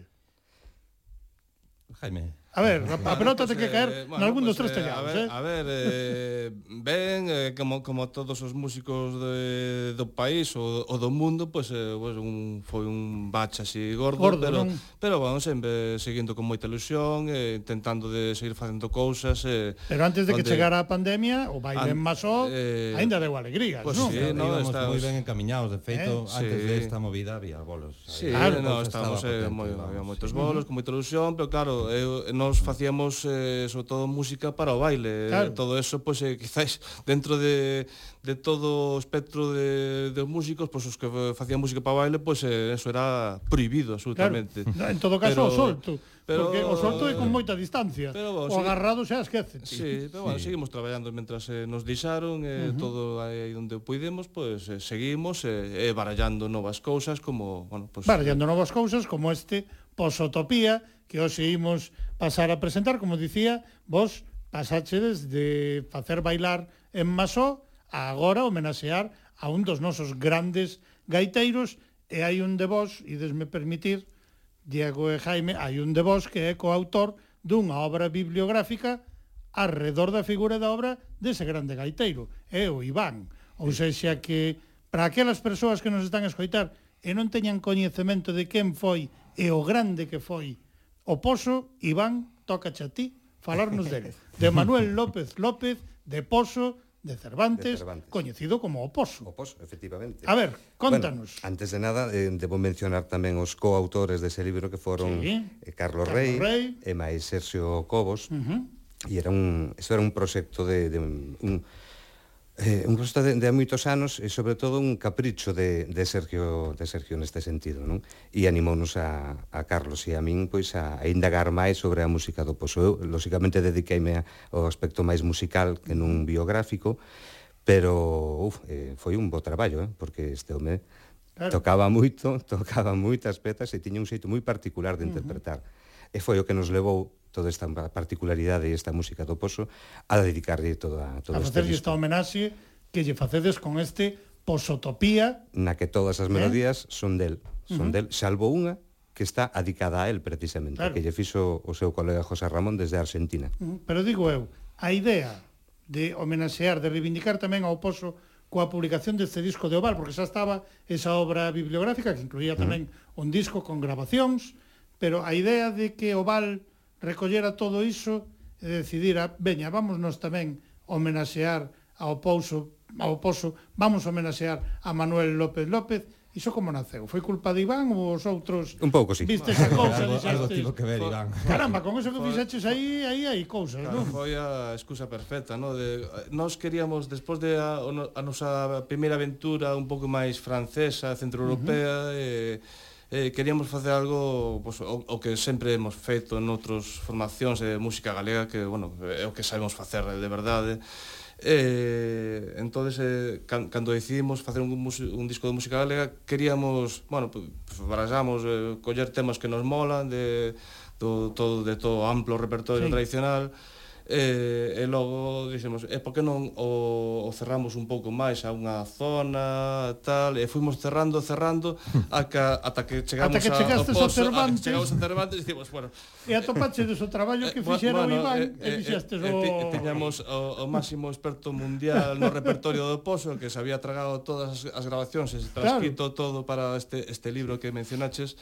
Jaime. A ver, a, a pelota ten que eh, caer eh, bueno, nalgún pues, dos tres eh, tellados, a ver, eh? A ver, eh, ben, eh, como, como todos os músicos de, do país ou, ou do mundo, pois pues, eh, pues un, foi un bache así gordo, gordo pero, non? pero bueno, sempre seguindo con moita ilusión, eh, intentando de seguir facendo cousas. Eh, pero antes de onde... que chegara a pandemia, o baile An... masó, eh... ainda deu alegrías, pues non? Sí, no, íbamos estamos... moi ben encaminhados, de feito, eh? antes sí. desta esta movida había bolos. Sí, claro, no, estábamos, eh, moi, había moitos bolos, con moita ilusión, pero claro, eu, eh, no nós facíamos eh, sobre todo música para o baile, claro. todo eso pois pues, eh, quizás dentro de de todo o espectro de de músicos, pois pues, os que facían música para o baile, pois pues, eh, eso era prohibido absolutamente. Claro. En todo caso, pero, o solto. Pero, porque o solto é con moita distancia. Pero, bueno, o agarrado xa esquece. Sí, pero bueno, sí. seguimos traballando mentras eh, nos deixaron, eh, uh -huh. todo aí onde puidemos, pois pues, eh, seguimos eh, eh, barallando novas cousas como, bueno, pues, barallando novas cousas como este Posotopía que hoxe imos pasar a presentar, como dicía, vos pasachedes de facer bailar en Masó a agora homenaxear a un dos nosos grandes gaiteiros e hai un de vos, idesme permitir, Diego e Jaime, hai un de vos que é coautor dunha obra bibliográfica arredor da figura da obra dese grande gaiteiro, é o Iván. Ou sexa que para aquelas persoas que nos están a escoitar e non teñan coñecemento de quen foi e o grande que foi O Pozo, Iván, toca a ti falarnos dele. De Manuel López López, de Pozo, de Cervantes, de Cervantes, coñecido como O Pozo. O Pozo, efectivamente. A ver, contanos. Bueno, antes de nada, eh, debo mencionar tamén os coautores dese libro que foron sí. eh, Carlos, Carlos Rey, Rey. e máis Sergio Cobos. Uh -huh. E era un, eso era un proxecto de, de un, un Eh, un proxecto de, de moitos anos e sobre todo un capricho de, de Sergio de Sergio neste sentido, non? E animounos a, a Carlos e a min pois a, a indagar máis sobre a música do Pozo. Eu, lóxicamente dediqueime ao aspecto máis musical que non mm. biográfico, pero uf, eh, foi un bo traballo, eh? porque este home claro. tocaba moito, tocaba moitas pezas e tiña un xeito moi particular de interpretar. Uh -huh. E foi o que nos levou toda esta particularidade e esta música do Pozo a dedicarlle toda, todo a facer este esta homenaxe que lle facedes con este Posotopía na que todas as eh? melodías eh? son del son uh -huh. del salvo unha que está adicada a él precisamente, claro. que lle fixo o seu colega José Ramón desde Argentina. Uh -huh. Pero digo eu, a idea de homenaxear, de reivindicar tamén ao Pozo coa publicación deste disco de Oval, porque xa estaba esa obra bibliográfica que incluía tamén uh -huh. un disco con grabacións, pero a idea de que Oval recollera todo iso e decidira, ah, veña, vámonos tamén homenaxear ao pouso ao pozo, vamos homenaxear a Manuel López López Iso como naceu? Foi culpa de Iván ou os outros? Un pouco, sí. Viste esa cousa, algo, algo tivo que ver, Iván. Caramba, con eso que fixeches aí, aí hai cousas, claro, non? Foi a excusa perfecta, non? De, nós queríamos, despois de a, a nosa primeira aventura un pouco máis francesa, centroeuropea, uh eh, -huh. e eh, queríamos facer algo pues, o, o que sempre hemos feito en outras formacións de música galega que, bueno, é o que sabemos facer de verdade eh, entonces eh, can, cando decidimos facer un, un disco de música galega queríamos, bueno, pues, barallamos eh, coller temas que nos molan de, do, todo, de todo amplo repertorio sí. tradicional e E, e logo dixemos, e por que non o, o cerramos un pouco máis a unha zona, tal, e fuimos cerrando, cerrando, aca, ata que chegamos ata que chegastes a, ao pozo, a Cervantes. Chegamos a Cervantes, dicimos, bueno... E atopachedes o traballo que eh, fixera bueno, o Iván, e, e dixestes o... E, tiñamos o, o máximo experto mundial no repertorio do Pozo, que se había tragado todas as, as grabacións, e se transcrito claro. todo para este, este libro que mencionaches,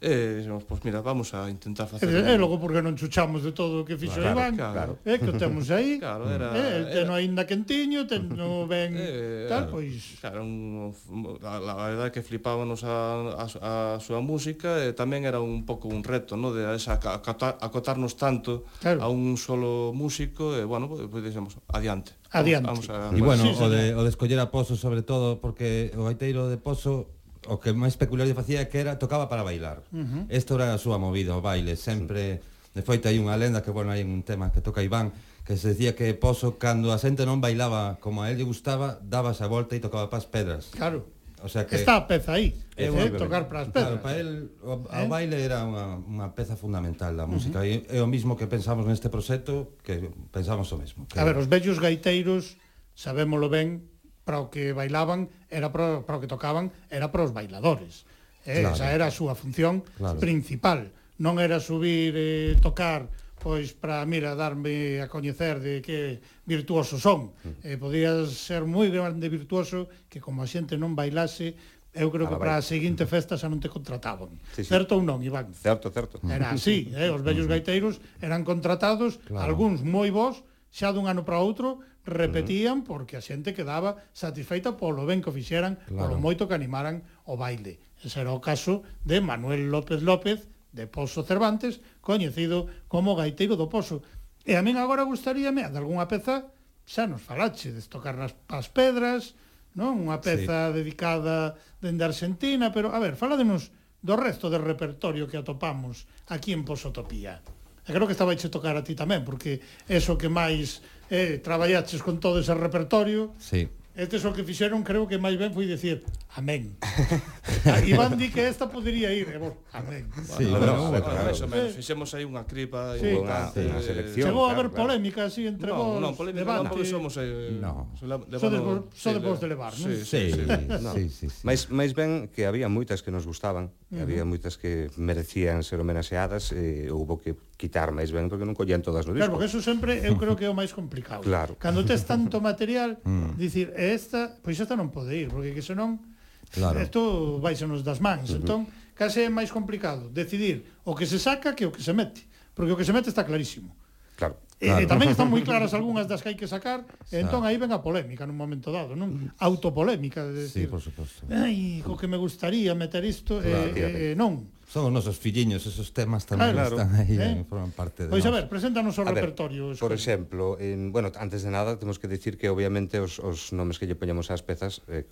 E eh, dixemos, pois mira, vamos a intentar facer... E, eh, logo porque non chuchamos de todo o que fixo claro, Iván, claro. eh, que o temos aí, claro, era, eh, teno era... ainda quentiño, teno ben... Eh, tal, pois... Claro, un, la, la verdad que flipábamos a, a, a súa música e tamén era un pouco un reto, no? de esa, acotar, acotarnos tanto claro. a un solo músico e, bueno, pois pues, dixemos, adiante. Adiante. Vamos, vamos a... E, bueno, sí, o, de, o de escoller a Pozo, sobre todo, porque o gaiteiro de Pozo o que máis peculiar lle facía que era tocaba para bailar. Uh -huh. Era a súa movida, o baile, sempre de feito hai unha lenda que bueno, hai un tema que toca Iván que se decía que Pozo cando a xente non bailaba como a él lle gustaba, daba a volta e tocaba para as pedras. Claro. O sea que está a peza aí, é eh, tocar para as pedras. Claro, para el o, eh? o baile era unha, unha peza fundamental da música. Uh -huh. E é o mismo que pensamos neste proxecto, que pensamos o mesmo. Que... A ver, os vellos gaiteiros sabémolo ben, para o que bailaban, era para, para o que tocaban, era para os bailadores. Eh? Claro. Esa era a súa función claro. principal. Non era subir e eh, tocar pois para, mira, darme a coñecer de que virtuoso son. Eh, podías ser moi grande virtuoso que como a xente non bailase, eu creo que para a seguinte festa xa non te contrataban. Sí, sí. Certo ou non, Iván? Certo, certo. Era así, eh? os vellos gaiteiros eran contratados, claro. algúns moi bons, xa dun ano para outro, repetían porque a xente quedaba satisfeita polo ben que o fixeran, claro. polo moito que animaran o baile. Ese era o caso de Manuel López López, de Pozo Cervantes, coñecido como Gaiteiro do Pozo. E a min agora gustaríame, de algunha peza, xa nos falache, de tocar nas as pedras, non? Unha peza sí. dedicada dende Argentina, pero, a ver, faladenos do resto del repertorio que atopamos aquí en Posotopía. E creo que estaba a tocar a ti tamén, porque é que máis eh, traballaches con todo ese repertorio. Sí. Este o que fixeron, creo que máis ben foi dicir amén. Ah, Iván di que esta podería ir, e vos, amén. Sí, bueno, bueno, claro. eso, menos, fixemos aí unha cripa sí. importante. Unha, sí. Eh, selección, Chegou a haber claro, polémica así entre no, vos. No, polémica levante. non, porque somos eh, no. Sodes vos, sodes vos de levar, non? Sí, sí, sí. no. sí, sí, sí. Mais, mais ben que había moitas que nos gustaban, uh -huh. había moitas que merecían ser homenaxeadas, e eh, houbo que quitar máis ben porque non collían todas no disco. Claro, porque eso sempre eu creo que é o máis complicado. Claro. Cando tes tanto material, mm. dicir, e esta, pois esta non pode ir, porque que senón claro. isto vai nos das mans. Uh -huh. Entón, case é máis complicado decidir o que se saca que o que se mete, porque o que se mete está clarísimo. Claro. Claro. E, tamén están moi claras algunhas das que hai que sacar, e entón aí ven a polémica nun momento dado, non? Autopolémica de decir. Sí, por suposto. Ai, co que me gustaría meter isto claro, e, e non. Son os nosos filliños, esos temas tamén ah, claro, están aí, eh? eh? forman parte de Pois pues, a ver, preséntanos o a repertorio. Ver, por exemplo, en, bueno, antes de nada, temos que dicir que obviamente os, os nomes que lle poñemos ás pezas eh,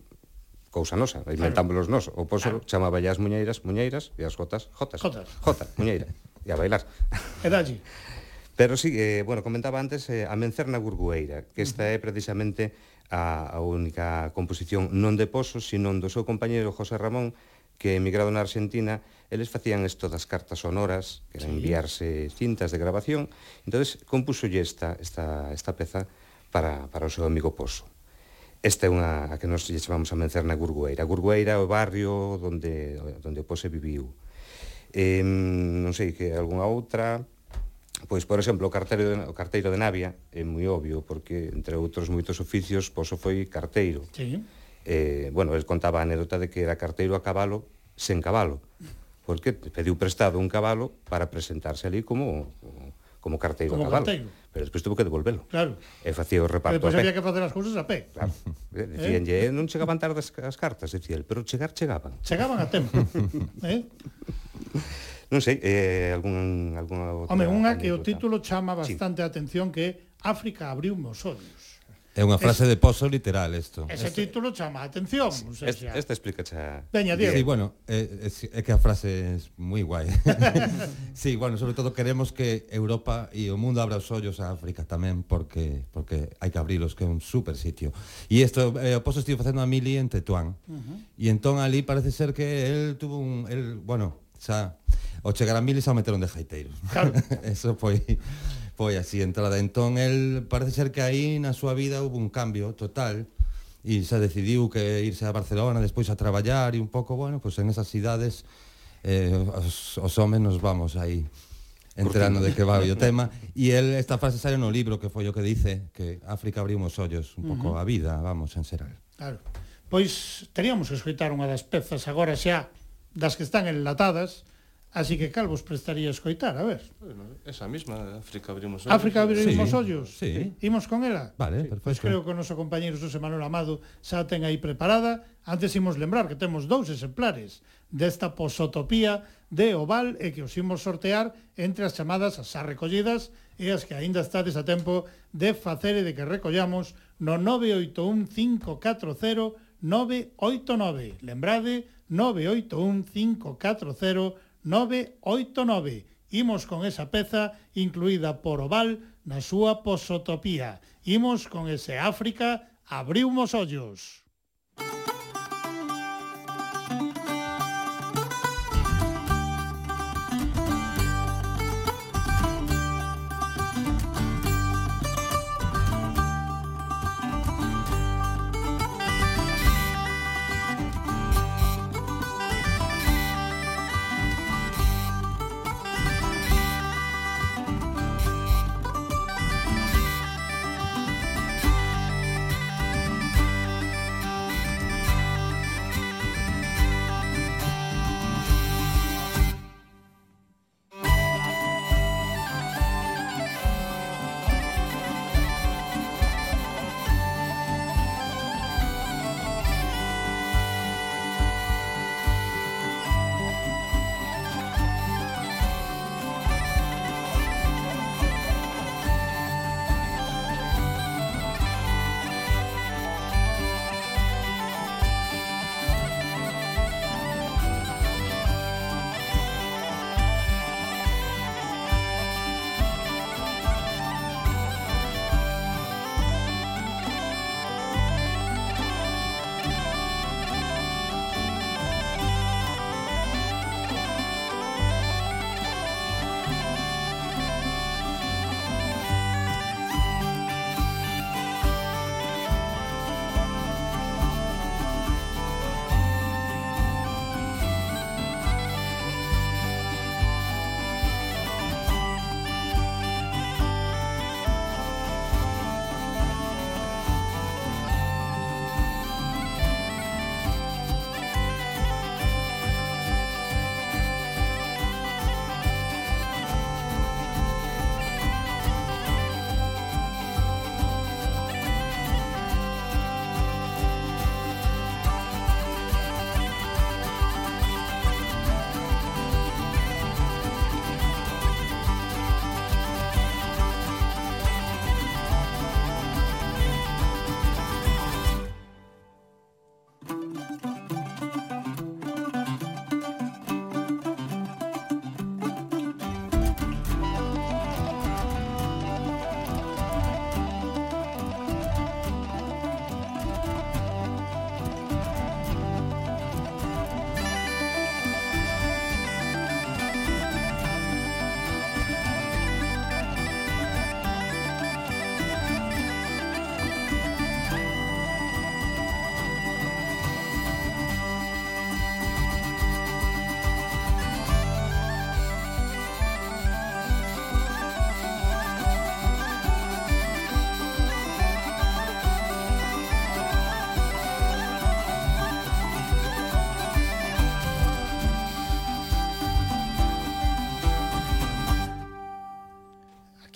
cousa nosa, inventámoslos nós. O poso claro. chamaba as muñeiras, muñeiras, e as gotas, jotas. Jotas. Jota, muñeira. E a bailar. E dalle. Pero sí, eh, bueno, comentaba antes eh, a Mencerna Gurgueira, que esta é precisamente a, a única composición non de Pozo, sino do seu compañeiro José Ramón, que emigrado na Argentina eles facían isto das cartas sonoras, que era enviarse cintas de grabación, entonces compúsolle esta, esta, esta peza para, para o seu amigo Pozo. Esta é unha a que nos lle chamamos a mencer na Gurgueira. Gurgueira é o barrio onde, onde o Pose viviu. Eh, non sei que algunha outra... Pois, por exemplo, o carteiro de, o carteiro de Navia é moi obvio, porque, entre outros moitos oficios, Pozo foi carteiro. Sí. Eh, bueno, el contaba a anécdota de que era carteiro a cabalo sen cabalo porque pediu prestado un cabalo para presentarse ali como como carteiro como a cabalo. Carteiro. Pero despois tuvo que devolvelo. Claro. E facía o reparto Pero a pé. había que facer as cousas a pé. Claro. Eh, eh? Dicíanlle, eh? non chegaban tarde as, as cartas, dicía el, pero chegar chegaban. Chegaban a tempo. eh? Non sei, eh, algún, alguna outra... Home, unha que o título chama bastante sí. a atención que África abriu meus ollos. É unha frase es, de Pozo literal isto. Ese este, título chama a atención, sí, o sea, este, este explica xa. Veña, Diego. Eh, eh, sí, bueno, é, é, é que a frase é moi guai. sí, bueno, sobre todo queremos que Europa e o mundo abra os ollos a África tamén porque porque hai que abrilos que é un super sitio. E isto eh, o Pozo estivo facendo a Mili en Tetuán. Uh -huh. E entón ali parece ser que el tuvo un el, bueno, xa o chegar a Mili xa o meteron de jaiteiros. Claro. Eso foi foi así entrada. Entón, el parece ser que aí na súa vida houve un cambio total e se decidiu que irse a Barcelona despois a traballar e un pouco, bueno, pois en esas cidades eh, os, os homes nos vamos aí enterando de que va o tema e el esta frase sale no libro que foi o que dice que África abriu os ollos un pouco uh -huh. a vida, vamos, en xeral. Claro. Pois teríamos que escoitar unha das pezas agora xa das que están enlatadas Así que cal vos prestaría escoitar, a ver. Bueno, esa mesma, eh, África abrimos ollos. África abrimos sí, ollos. Sí. Imos con ela. Vale, sí. perfecto. Pues creo que o noso compañeiro José Manuel Amado xa ten aí preparada. Antes imos lembrar que temos dous exemplares desta posotopía de Oval e que os imos sortear entre as chamadas as xa recollidas e as que aínda estades a tempo de facer e de que recollamos no 981 540 989. Lembrade, 981 540 989. Imos con esa peza incluída por Oval na súa posotopía. Imos con ese África, abriu os ollos. Música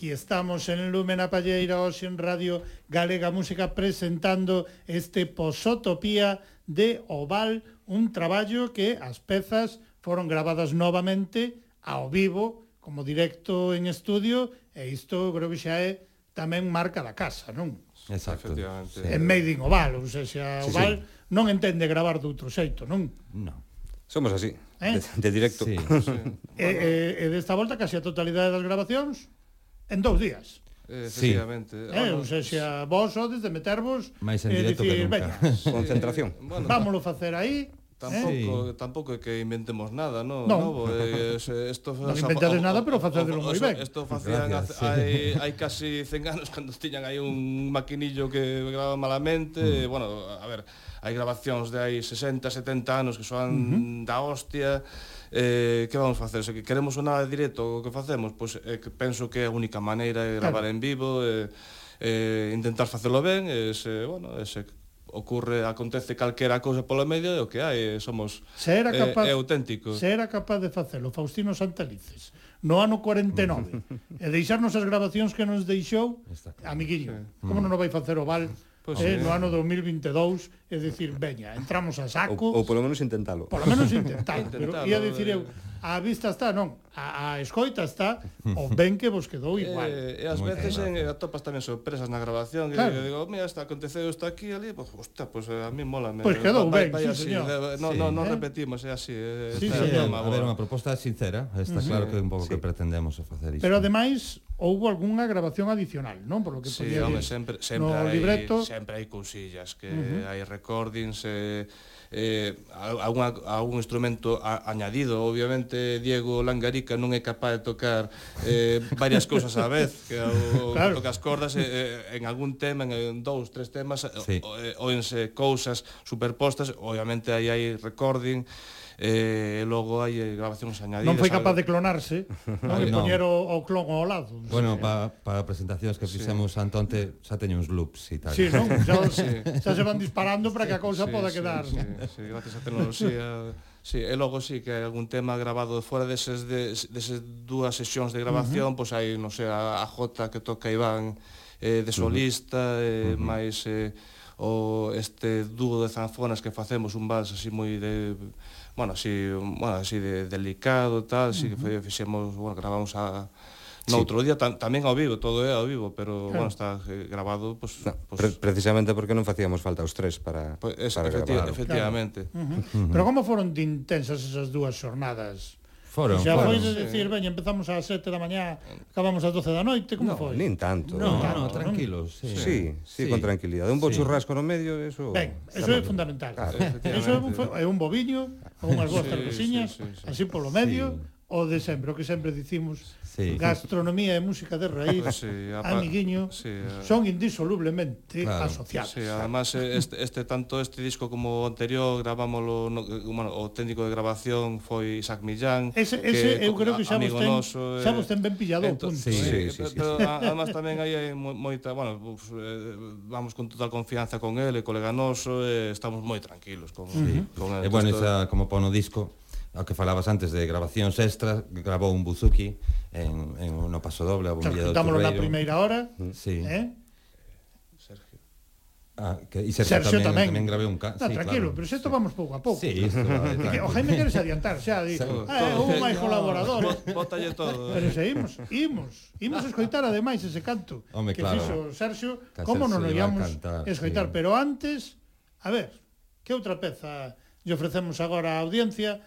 Aquí estamos en Lumen a Palleira, hoxe en Radio Galega Música, presentando este Posotopía de Oval, un traballo que as pezas foron grabadas novamente ao vivo, como directo en estudio, e isto creo que xa é tamén marca da casa, non? Exacto. Efectivamente. É made in Oval, ou seja, Oval sí, sí. non entende gravar de outro xeito, non? Non. Somos así, ¿Eh? de, de directo. Sí. sí. e, e, e desta volta casi a totalidade das grabacións? en dous días. Eh, efectivamente. Sí. Eh, non sei se a vos sodes de metervos máis en eh, dicir, veña, concentración. Eh, bueno, vámolo facer aí, eh. Tampouco, eh? tampouco é que inventemos nada, no, no. novo, eh, esto non inventades nada, pero facédelo moi ben. Isto facían Gracias, hai, hai casi 100 anos cando tiñan aí un maquinillo que graba malamente, mm. bueno, a ver, hai grabacións de hai 60, 70 anos que soan uh -huh. da hostia eh, que vamos facer? Se que queremos sonar directo o que facemos, pois pues, eh, que penso que a única maneira é gravar claro. en vivo, eh, eh, intentar facelo ben, e se, bueno, e se ocurre, acontece calquera cousa polo medio e o que hai, somos se era eh, capaz, eh, auténticos. Se era capaz de facelo Faustino Santalices no ano 49 e deixarnos as grabacións que nos deixou, claro. amiguinho, sí. como mm. non o vai facer o Val Pois eh, no ano 2022, é dicir, veña, entramos a saco. Ou, polo menos intentalo. Polo menos intentalo, pero ia dicir eu, eh a vista está, non, a, a escoita está o ben que vos quedou eh, igual. E, eh, e as Muy veces en, atopas tamén sorpresas na grabación, claro. que digo, mira, está aconteceu isto aquí ali, pues, hostia, pues eh, a mí mola. Pois pues quedou ben, vai, sí, así, señor. Eh, no, sí. no, no eh? repetimos, é así. Sí, sí, tema, a ver, unha proposta sincera, está claro que é un pouco sí. que pretendemos facer isto. Pero ademais, houve algunha grabación adicional, non? Por lo que sí, home, sempre, sempre no hai, libreto. sempre hai cousillas que uh -huh. hai recordings, eh, eh, a, unha, a un instrumento a, añadido. Obviamente, Diego Langarica non é capaz de tocar eh, varias cousas á vez, que o, claro. toca as cordas eh, eh, en algún tema, en, en dous, tres temas, sí. ou, eh, cousas superpostas, obviamente aí hai recording, eh, logo hai eh, grabacións añadidas. Non foi capaz algo. de clonarse, non de no. poñer o, o clon ao lado. Bueno, sí. para pa presentacións que fixemos sí. antonte xa teño uns loops e tal. Sí, non? Xa, sí. xa se van disparando para que a cousa sí, poda sí, quedar. Sí, sí, sí, gracias á tecnoloxía Sí, e logo sí que hai algún tema grabado fora deses, de, deses dúas sesións de grabación, uh -huh. pois hai, non sei, a, a Jota que toca Iván eh, de solista, uh -huh. eh, uh -huh. máis eh, o este dúo de zanfonas que facemos, un vals así moi de bueno, así, bueno, así de delicado, tal, así uh -huh. que fixemos, bueno, gravamos a No sí. outro día tam, tamén ao vivo, todo é ao vivo, pero claro. bueno, está eh, grabado pues, no, pues, pre precisamente porque non facíamos falta os tres para pues, es, para efecti gravar. Efectivamente. Claro. Uh -huh. Uh -huh. Pero como foron de intensas esas dúas xornadas? Foron, xa foron. foi de dicir, veña, empezamos ás 7 da mañá, acabamos ás 12 da noite, como no, foi? nin tanto. Non, no, no, tranquilos. Sí, sí, sí, sí, con tranquilidade. Un bo sí. churrasco no medio, eso... Ben, eso é fundamental. Claro, eso é un, é un boviño, unhas boas sí, carcosiñas, sí, sí, sí. así polo medio, sí o de sempre, o que sempre dicimos, sí. gastronomía e música de raíz, sí, apa, amiguiño, sí, a... son indisolublemente claro. asociados. Sí, además eh, este, este tanto este disco como o anterior gravámoslo no, eh, bueno, o técnico de grabación foi Isaac Millán. Ese, ese que, eu creo que xa vos ten, noso, xa vos ten ben pillado ento, o punto. Sí, eh, sí, sí, sí, pero sí. además tamén aí hai moita, bueno, pues, eh, vamos con total confianza con el, colega noso, eh, estamos moi tranquilos con, sí. con el. E bueno, esa, como pon o disco, ao que falabas antes de grabacións extras, grabou un buzuki en, en no paso doble, a bombilla do Turreiro. na primeira hora, sí. eh? Sergio. Ah, que, e Sergio, Sergio tamén, tamén, tamén grabé un can... No, sí, tranquilo, claro, pero isto sí. vamos pouco a pouco. Sí, isto, eh, Que o Jaime queres adiantar, xa, di, so, ah, todo, un máis colaborador. Bótalle todo. Eh. Pero se imos, imos, imos escoitar ademais ese canto Home, que claro. fixo Sergio, como non o íamos escoitar, sí. pero antes, a ver, que outra peza lle ofrecemos agora á audiencia?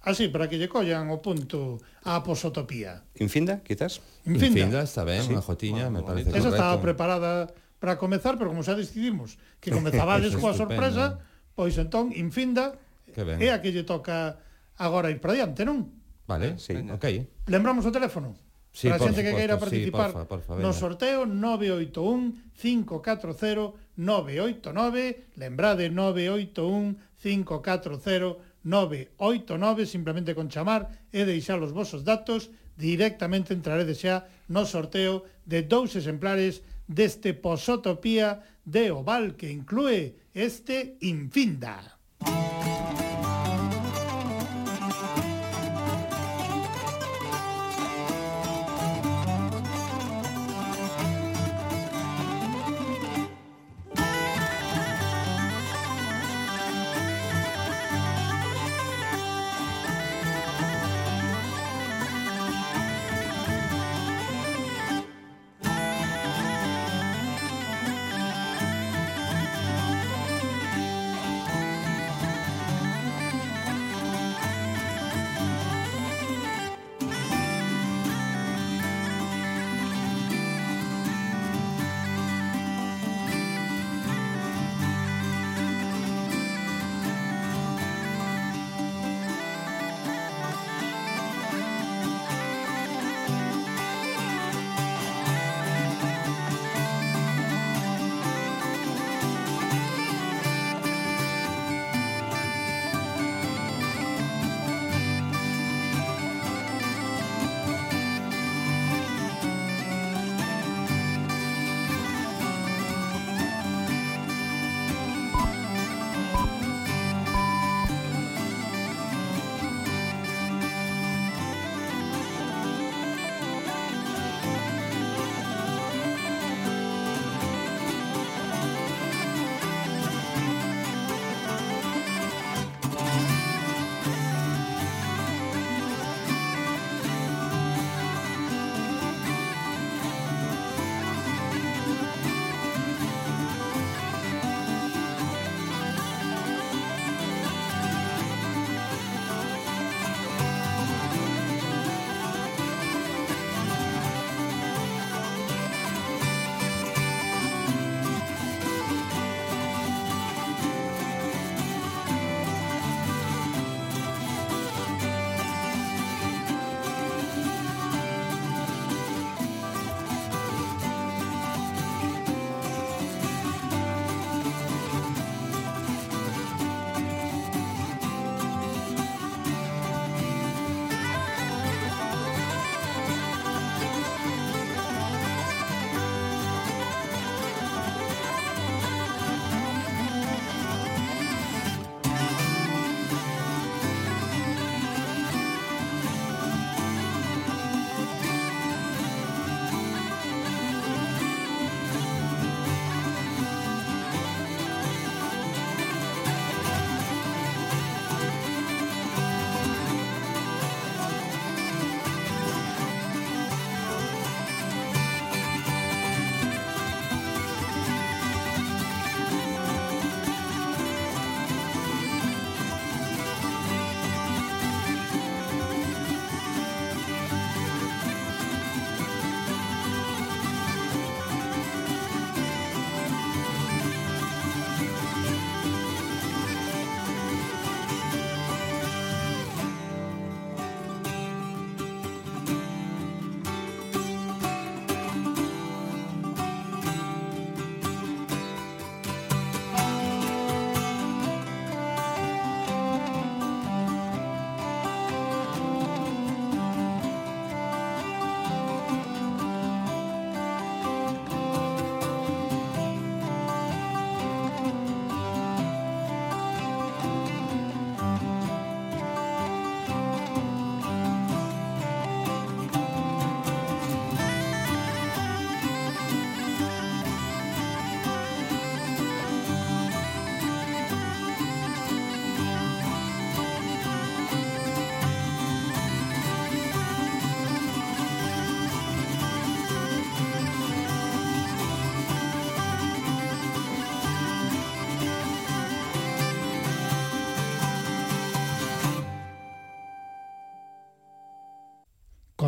Ah, Así, para que lle collan o punto a posotopía. Infinda, quizás? Infinda. Infinda está ben, unha jotiña, bueno, me parece Esa correcto. estaba preparada para comezar, pero como xa decidimos que comezabades coa sorpresa, pois entón, Infinda é a que lle toca agora ir para diante, non? Vale, eh, sí, venga. ok. Lembramos o teléfono? Sí, para a xente que queira participar sí, porfa, porfa, no sorteo 981 540 989 lembrade 981 540 989, simplemente con chamar e deixar os vosos datos, directamente entraredes xa no sorteo de dous exemplares deste Posotopía de Oval que inclúe este Infinda. Música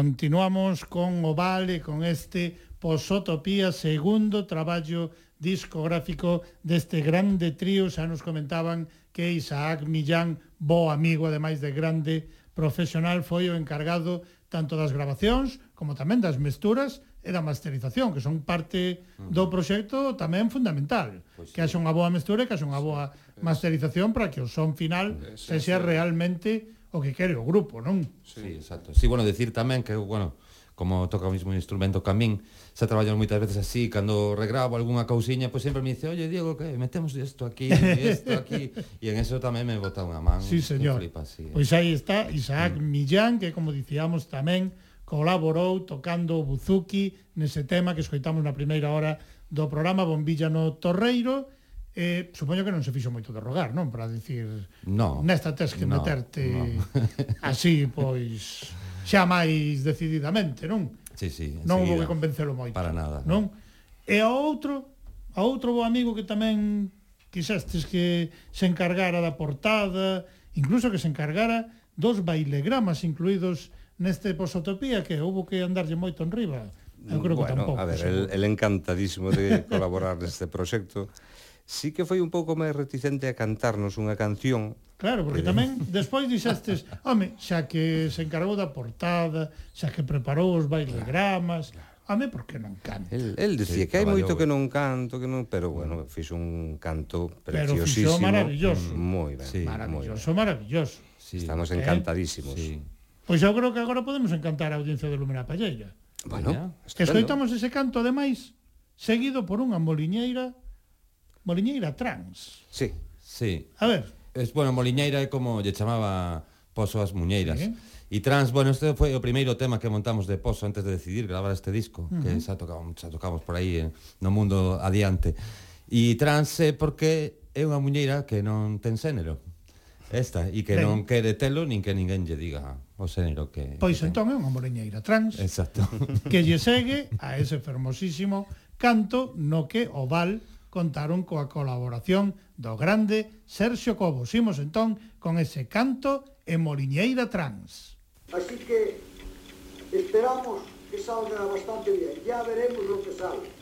Continuamos con o Vale, con este Posotopía, segundo traballo discográfico deste grande trío, xa nos comentaban que Isaac Millán, bo amigo, ademais de grande profesional, foi o encargado tanto das grabacións como tamén das mesturas e da masterización, que son parte do proxecto tamén fundamental. Pois que haxa unha boa mestura e que haxa unha boa masterización para que o son final se sea realmente o que quere o grupo, non? Sí, exacto. Sí, bueno, decir tamén que, bueno, como toca o mismo instrumento que a min, xa traballan moitas veces así, cando regravo algunha cousiña, pois sempre me dice, oye, Diego, que metemos isto aquí, isto aquí, e en eso tamén me bota unha man. Sí, señor. Flipa, sí. Pois aí está Isaac mm. Millán, que como dicíamos tamén, colaborou tocando o buzuki nese tema que escoitamos na primeira hora do programa Bombilla no Torreiro, Eh, supoño que non se fixo moito de rogar, non? Para dicir, no, nesta tes que no, meterte no. así, pois, xa máis decididamente, non? Sí, sí, non houve que convencelo moito. Para nada. Non? E ao outro, a outro bo amigo que tamén quixestes que se encargara da portada, incluso que se encargara dos bailegramas incluídos neste posotopía que houve que andarlle moito en riba. Eu creo bueno, que tampouco. A ver, el, el encantadísimo de colaborar neste proxecto sí que foi un pouco máis reticente a cantarnos unha canción. Claro, porque eh. tamén despois dixestes, home, xa que se encargou da portada, xa que preparou os bailegramas, home, por que non canta? El, el dicía sí, que hai moito que non canto, que non, pero bueno, fixo un canto preciosísimo. Pero fixo maravilloso. Mm, moi ben, sí, maravilloso, ben. maravilloso. Sí. Estamos eh, encantadísimos. Eh? Sí. Pois eu creo que agora podemos encantar a audiencia de Lumena Palleira. Bueno, Escoitamos ese canto, ademais, seguido por unha moliñeira Moliñeira trans. Sí. Sí. A ver. Es, bueno, Moliñeira é como lle chamaba Pozo as Muñeiras. Sí. E trans, bueno, este foi o primeiro tema que montamos de Pozo antes de decidir gravar este disco, uh -huh. que xa tocamos, xa tocamos por aí eh, no mundo adiante. E trans é eh, porque é unha muñeira que non ten xénero. Esta, e que ben. non quere telo nin que ninguén lle diga o xénero que... Pois que entón é unha moreñeira trans Exacto. que lle segue a ese fermosísimo canto no que o val contaron coa colaboración do grande Sergio Cobos. Imos entón con ese canto en Moliñeira Trans. Así que esperamos que salga bastante bien. Ya veremos lo que sale.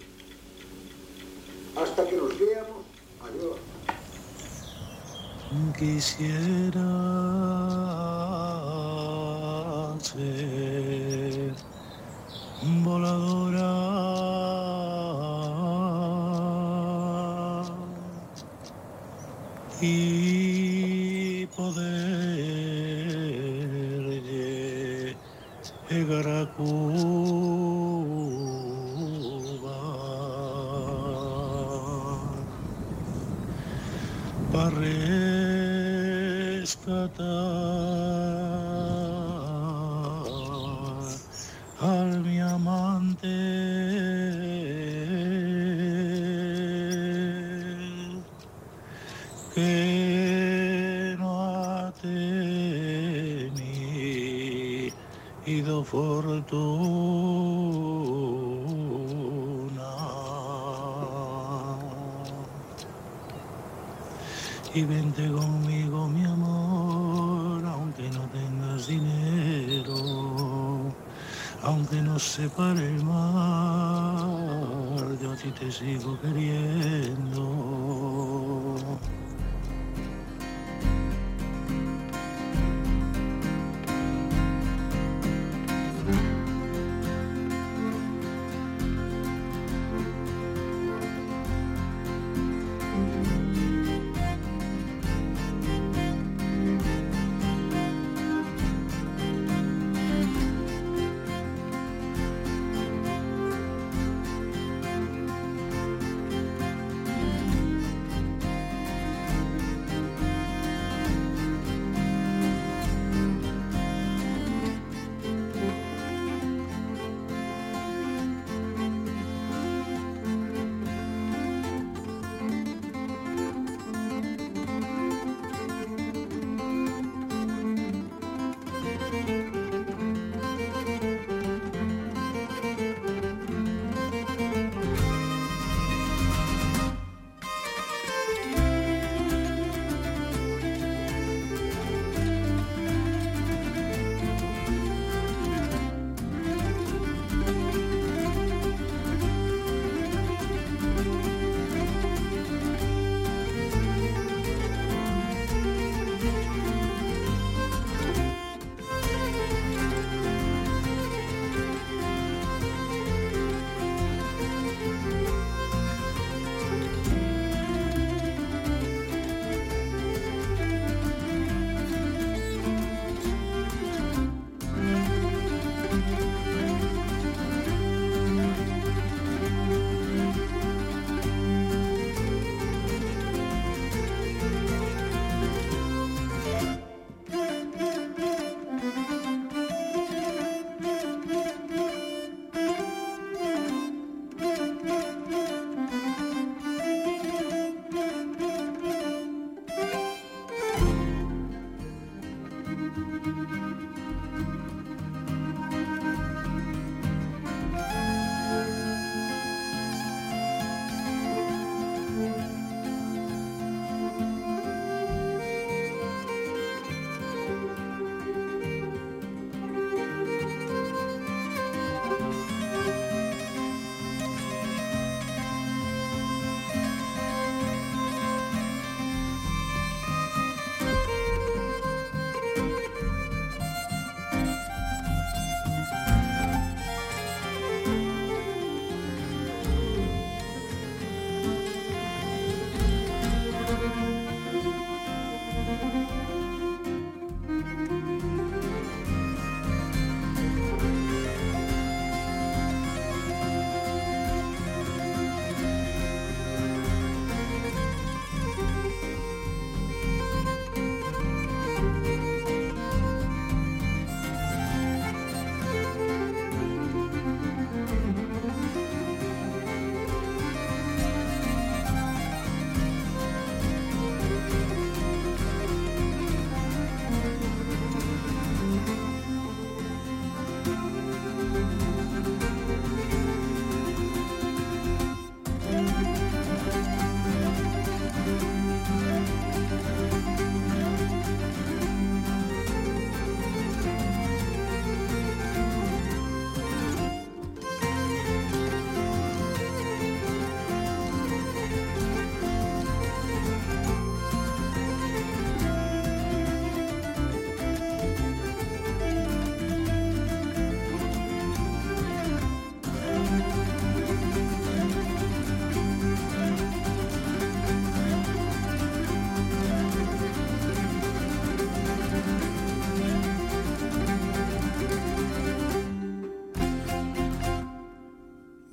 Hasta que nos veamos. Adiós. Quisiera ser voladora y poder llegar a Cuba para rescatar nos separe el mar, yo a ti te sigo queriendo.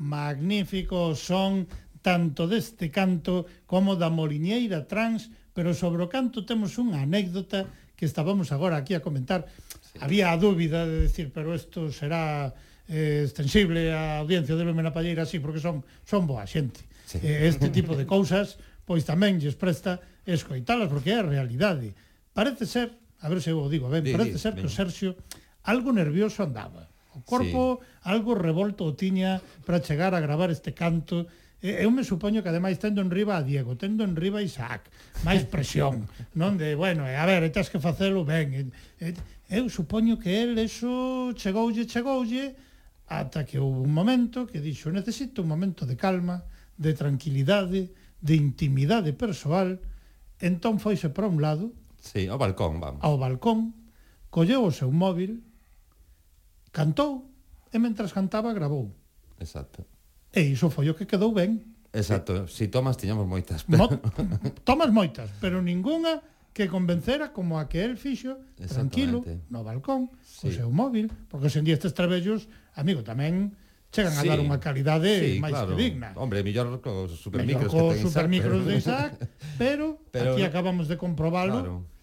magnífico son tanto deste canto como da Moliñeira Trans, pero sobre o canto temos unha anécdota que estábamos agora aquí a comentar. Sí. Había a dúbida de decir, pero isto será eh, extensible a audiencia de Lumen Palleira, sí, porque son son boa xente. Sí. Eh, este tipo de cousas, pois tamén lles presta escoitalas, porque é a realidade. Parece ser, a ver se eu o digo ben, parece ser que o Sergio algo nervioso andaba. O corpo sí. algo revolto o tiña para chegar a gravar este canto. E, eu me supoño que ademais tendo en riba a Diego, tendo en riba a Isaac, máis presión, non de, bueno, a ver, tens que facelo ben. E, eu supoño que el eso chegoulle, chegoulle, ata que houve un momento que dixo, necesito un momento de calma, de tranquilidade, de intimidade persoal, entón foise para un lado, sí, ao balcón, vamos. Ao balcón, colleu o seu móvil, Cantou e mentras cantaba grabou. Exacto. E iso foi o que quedou ben. Exacto, si tomas tiñamos moitas. Pero... Mo tomas moitas, pero ningunha que convencera como a que el fixo tranquilo no balcón, sí. co seu móvil, porque sen estes trabellos, amigo, tamén chegan sí. a dar unha calidade sí, máis claro. que digna. Hombre, mellor co supermicros co que ten supermicros Isaac, pero... de Isaac, pero, pero aquí acabamos de comprobalo. Claro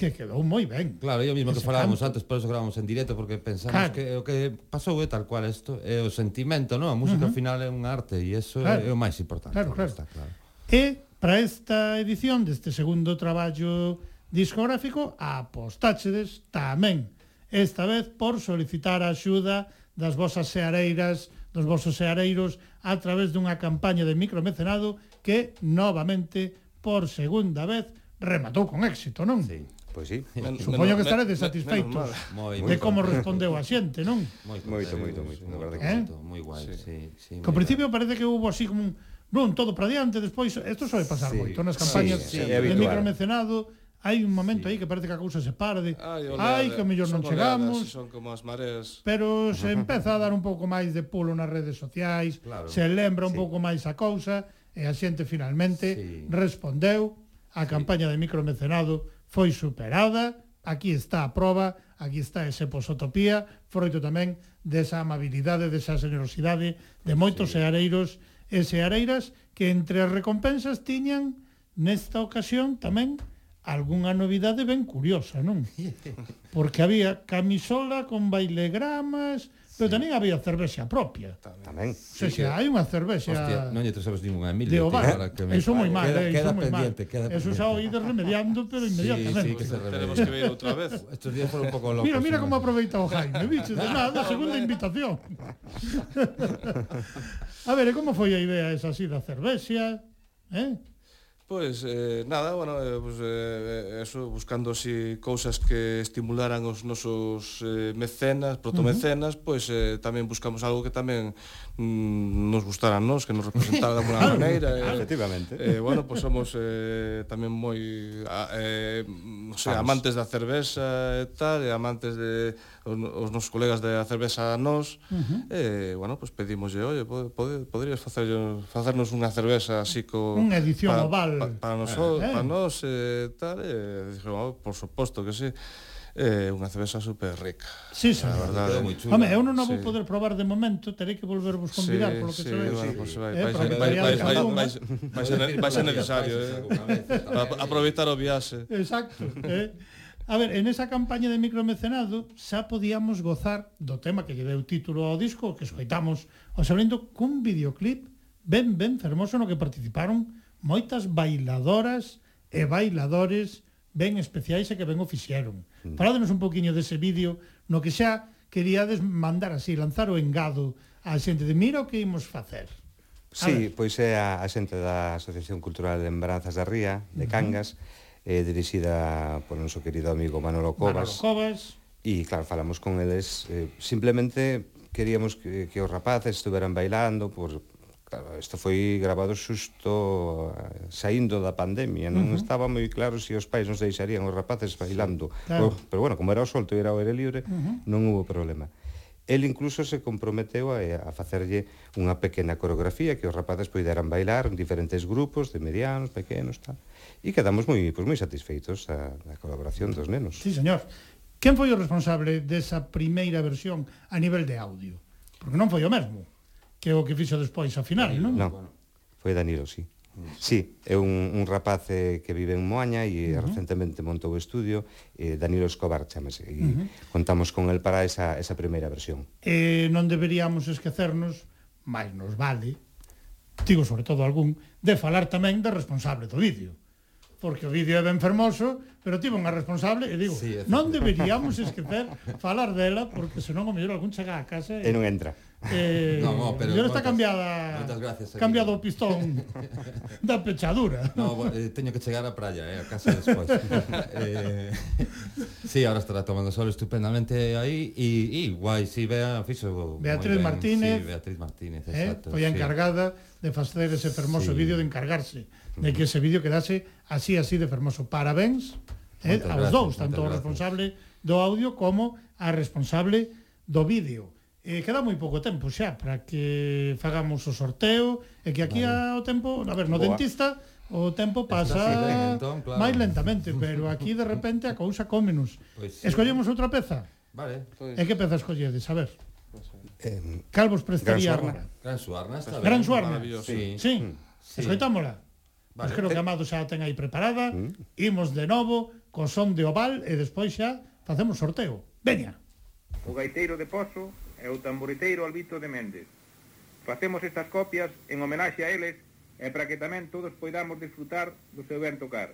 que quedou moi ben. Claro, eu mismo que falábamos canto. antes, por eso gravamos en directo, porque pensamos claro. que o que pasou é tal cual isto, é o sentimento, non? A música uh -huh. final é un arte e eso claro. é o máis importante. Claro, claro. Está, claro. E para esta edición deste segundo traballo discográfico apostáchedes tamén, esta vez por solicitar a axuda das vosas seareiras, dos vosos seareiros a través dunha campaña de micromecenado que novamente por segunda vez rematou con éxito, non? Sí. Pois sí. Men, Supoño que estaré satisfeitos de, de como respondeu a xente, non? Moito, moito, moito, moito, eh? moito, eh? moi guai, sí, sí. sí que ao principio parece que hubo así como un non, todo para diante, despois, isto soe pasar sí, moito nas campañas sí, sí, de habitual. micromecenado, hai un momento sí. aí que parece que a cousa se parde. Ai, ai que mellor non chegamos. Oleadas, son como as mareas. Pero se empeza a dar un pouco máis de pulo nas redes sociais, claro. se lembra un sí. pouco máis a cousa e a xente finalmente sí. respondeu á campaña sí. de micromecenado foi superada, aquí está a prova, aquí está ese posotopía, froito tamén desa amabilidade, desa generosidade de moitos sí. seareiros e seareiras que entre as recompensas tiñan nesta ocasión tamén algunha novidade ben curiosa, non? Porque había camisola con bailegramas, Pero tamén había cervexa propia. Tamén. Sí, sí, hai unha cervexa... Hostia, non lle trouxeros ninguna Emilio. De Ovar. Que me... Eso moi mal, queda, eh, queda eso moi mal. Queda eso xa o ides remediando, pero inmediatamente. Sí, sí, que se Tenemos que ver outra vez. Estes días foron un pouco locos. Mira, mira ¿no? como aproveita o Jaime, bicho. De nada, segunda invitación. a ver, e como foi a idea esa así da cervexa? Eh? Pois, eh, nada, bueno, eh, pues, eh, eh, eso, buscando así cousas que estimularan os nosos eh, mecenas, protomecenas, uh -huh. pois eh, tamén buscamos algo que tamén mm, nos gustara a nos, que nos representara de alguna maneira. eh, Efectivamente. Eh, bueno, pois pues somos eh, tamén moi a, eh, mm, non sei, amantes da cerveza e tal, e amantes de os, os nosos colegas da cervexa nós, uh -huh. e, bueno, pues pedimoslle, oye, pode, poderías facer, facernos unha cervexa así co... Unha edición pa, oval. Pa, para nos, eh, eh. para nos, eh, tal, e dixo, oh, por suposto que sí é eh, unha cervexa super rica. Sí, sí. A verdade. Home, eu non a vou sí. poder probar de momento, terei que volvervos convidar sí, polo que sí, se ve. Bueno, sí, pues vai, eh, vai, vai, vai, vai, vai, vai, vai ser necesario, eh. Aproveitar o viaxe. Exacto, eh. A ver, en esa campaña de micromecenado xa podíamos gozar do tema que lle deu título ao disco que escoitamos o Sorento cun videoclip ben ben fermoso no que participaron moitas bailadoras e bailadores ben especiais e que ben o fixeron. Mm. Faládenos un poquinho dese vídeo no que xa queríades mandar así, lanzar o engado á xente de mira o que imos facer. Sí, pois é a, a xente da Asociación Cultural de Embranzas da Ría, de Cangas, uh -huh eh, dirixida por noso querido amigo Manolo Cobas. Manolo Covas. E, claro, falamos con eles, eh, simplemente queríamos que, que os rapaces estuveran bailando, por, claro, isto foi grabado xusto eh, saindo da pandemia, non uh -huh. estaba moi claro se si os pais nos deixarían os rapaces bailando. Sí, claro. pero, pero bueno, como era o solto e era o aire libre, uh -huh. non hubo problema. El incluso se comprometeu a, eh, a facerlle unha pequena coreografía que os rapazes poideran bailar en diferentes grupos de medianos, pequenos, tal. E quedamos moi pois, moi satisfeitos a, a colaboración dos nenos. Sí, señor. Quen foi o responsable desa primeira versión a nivel de audio? Porque non foi o mesmo que o que fixo despois a final, non? Non, foi Danilo, sí. Sí, é un, un rapaz eh, que vive en Moaña e eh, uh -huh. recentemente montou o estudio, eh, Danilo Escobar chamase, e uh -huh. contamos con el para esa, esa primeira versión. Eh, non deberíamos esquecernos, máis nos vale, digo sobre todo algún, de falar tamén da responsable do vídeo porque o vídeo é ben fermoso, pero tivo unha responsable e digo, sí, non deberíamos esquecer falar dela porque senón o mellor algún chega a casa e, e non entra. Eh, no, no, pero non está cambiada Moitas gracias aquí. Cambiado o pistón da pechadura. No, eh, Teño que chegar á praia, eh, a casa despois eh, Sí, ahora estará tomando sol estupendamente aí E, e guai, si, sí, Bea, fixo Beatriz ben, Martínez. Sí, Beatriz Martínez, eh, exacto Foi a encargada sí. de facer ese fermoso sí. vídeo De encargarse de que ese vídeo quedase así, así de fermoso Parabéns eh, aos dous, tanto o responsable do audio como a responsable do vídeo. Eh, queda moi pouco tempo xa para que fagamos o sorteo e que aquí vale. ao tempo, a ver, no Boa. dentista o tempo pasa sí, ben, ¿eh? entón, claro. máis lentamente, pero aquí de repente a cousa cómenos. Pues, pois sí. Escollemos outra peza? Vale. Pues... E que peza escolledes? A ver. Pois eh, Calvos prestaría Gran Suarna. Agora. Gran Suarna está ben. Gran Suarna. Sí. Sí. Mm. sí. Escoitámola. Vale. Pues creo que eh. Amado xa a ten aí preparada. Mm. Imos de novo co son de oval e despois xa facemos sorteo. Veña. O gaiteiro de Pozo e o tamboriteiro Albito de Méndez. Facemos estas copias en homenaxe a eles e para que tamén todos poidamos disfrutar do seu ben tocar.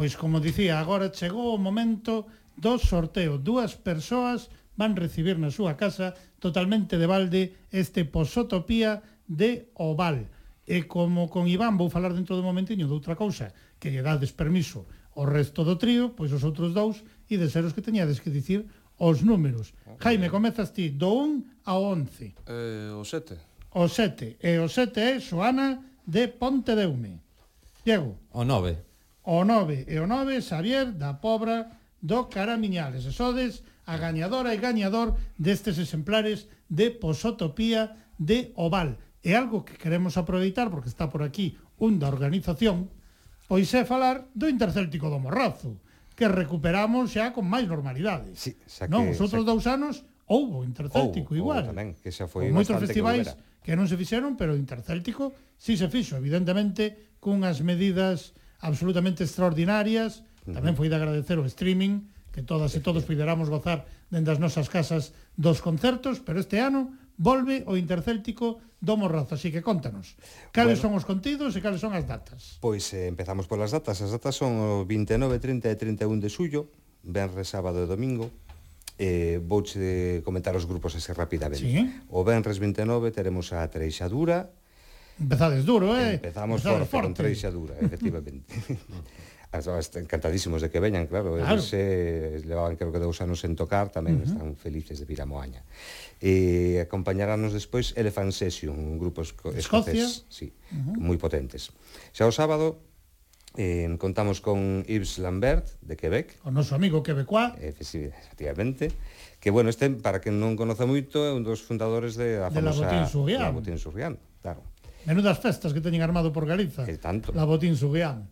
Pois como dicía, agora chegou o momento do sorteo. Dúas persoas van recibir na súa casa totalmente de balde este posotopía de Oval. E como con Iván vou falar dentro do momentiño de outra cousa, que lle dades permiso o resto do trío, pois os outros dous, e de ser os que teñades que dicir os números. Okay. Jaime, comezas ti do 1 ao 11. Eh, o 7. O 7. E o 7 é Xoana de Ponte de Ume. Diego. O 9 o 9 e o 9 Xavier da Pobra do Caramiñales. E sodes a gañadora e gañador destes exemplares de Posotopía de Oval. E algo que queremos aproveitar, porque está por aquí un da organización, pois é falar do Intercéltico do Morrazo, que recuperamos xa con máis normalidade. Sí, xa que, non, os outros xa... dous anos houbo Intercéltico houbo, igual. Houbo tamén, que xa foi moitos festivais que, que non se fixeron, pero o Intercéltico si se fixo, evidentemente, cunhas medidas absolutamente extraordinarias. Tamén foi de agradecer o streaming, que todas e todos puderamos gozar dende as nosas casas dos concertos, pero este ano volve o Intercéltico do Morrazo. Así que contanos, cales bueno, son os contidos e cales son as datas? Pois eh, empezamos polas datas. As datas son o 29, 30 e 31 de suyo, venres, sábado e domingo, eh, vouche comentar os grupos así rapidamente. Sí. O venres 29 teremos a Treixadura, Empezades duro, eh? Empezamos Empezades forte, forte. con Treixa dura, efectivamente. encantadísimos de que veñan, claro, claro. Eles, eh, levaban creo que dous anos sen tocar, tamén uh -huh. están felices de vir a Moaña. E acompañarános despois Elephant Session, un grupo esco Escocia. escocés, sí, uh -huh. moi potentes. Xa o sábado Eh, contamos con Yves Lambert, de Quebec. O noso amigo quebecoa. Efectivamente. Que, bueno, este, para que non conoce moito, é un dos fundadores de a famosa... De la Botín Surrián. La Botín Surrián, claro. Menudas festas que teñen armado por Galiza. E tanto. La Botín Suguián.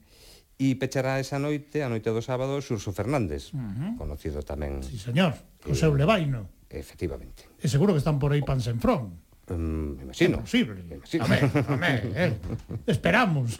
E pechará esa noite, a noite do sábado, Xurxo Fernández, uh -huh. conocido tamén... Sí, señor, o seu levaino. Efectivamente. E seguro que están por aí pan sen frón. Um, imagino. É posible. Imagino. Amén, amén. eh. Esperamos.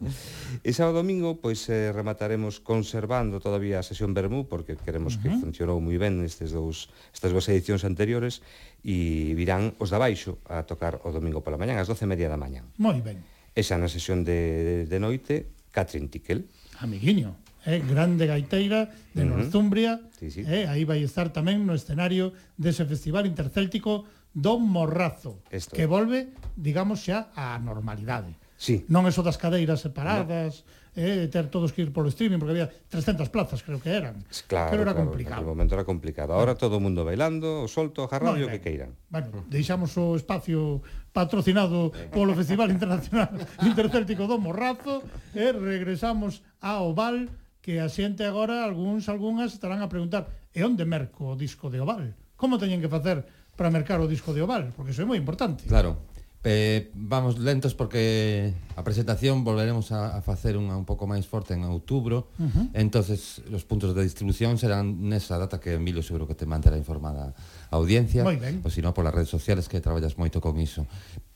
e sábado domingo, pois eh, remataremos conservando todavía a sesión Bermú, porque queremos uh -huh. que funcionou moi ben estes dous, estas dúas edicións anteriores, e virán os da baixo a tocar o domingo pola mañán, ás 12 media da mañan. Moi ben. E xa na sesión de, de, de noite, Catrin Tiquel. Amiguinho eh, grande gaiteira de uh -huh. Northumbria, sí, sí. eh, aí vai estar tamén no escenario dese festival intercéltico Don Morrazo, Esto. que volve, digamos, xa á normalidade. Sí. Non eso das cadeiras separadas, no. eh, ter todos que ir polo streaming, porque había 300 plazas, creo que eran. Claro, pero era claro, complicado. No, momento era complicado. Ahora todo o mundo bailando, o solto, o jarrabio, no, ben. que eh, queiran. Bueno, deixamos o espacio patrocinado polo Festival Internacional Intercéltico do Morrazo, e eh, regresamos ao Oval, que a xente agora, algúns, algunhas estarán a preguntar, e onde merco o disco de Oval? Como teñen que facer para mercar o disco de Oval, porque iso é moi importante. Claro. Eh, vamos lentos porque a presentación volveremos a, a facer unha un pouco máis forte en outubro. Uh -huh. Entonces, os puntos de distribución serán nesa data que Emilio seguro que te manterá informada a audiencia, ou sino polas redes sociales que traballas moito con iso.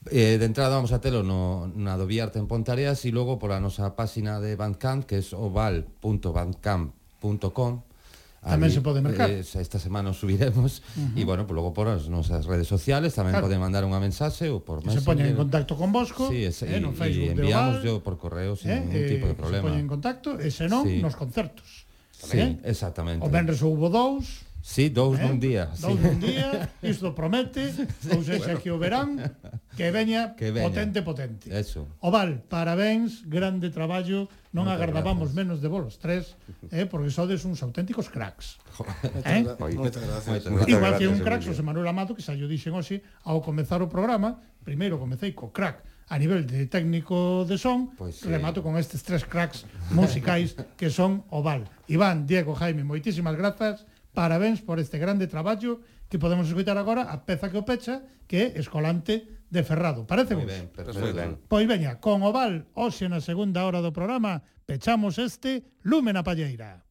Eh, de entrada vamos a telo no, na do Viarte en Pontareas e logo pola nosa páxina de Bandcamp que é oval.bandcamp.com Tamén se pode mercar. Eh, esta semana os subiremos uh -huh. e bueno, pues, logo por as nosas redes sociales tamén claro. poden mandar unha mensaxe ou por Messenger. Se poñen en contacto con Bosco. Sí, es, eh, no Facebook e enviamos Oval, yo por correo sin eh, ningún tipo de problema. Se poñen en contacto e senón sí. nos concertos. Sí, eh? exactamente. O Benres houbo dous. Sí, dous eh? nun día. Dous sí. nun día, isto promete, sí, ou bueno. que o verán, que veña, que veña. potente, potente. Eso. Oval, parabéns, grande traballo, non Moita agardábamos gracias. menos de vos tres, eh, porque sodes uns auténticos cracks. eh? Moitas gracias. Igual que un crack, José Manuel Amato, que xa yo dixen hoxe, ao comezar o programa, primeiro comecei co crack, a nivel de técnico de son, pues sí. remato con estes tres cracks musicais que son Oval. Iván, Diego, Jaime, moitísimas grazas Parabéns por este grande traballo que podemos escutar agora a peza que o pecha, que é Escolante de Ferrado. Parece moi ben, moi ben. Pois veña, con Oval, hoxe na segunda hora do programa, pechamos este Lumen a Palleira.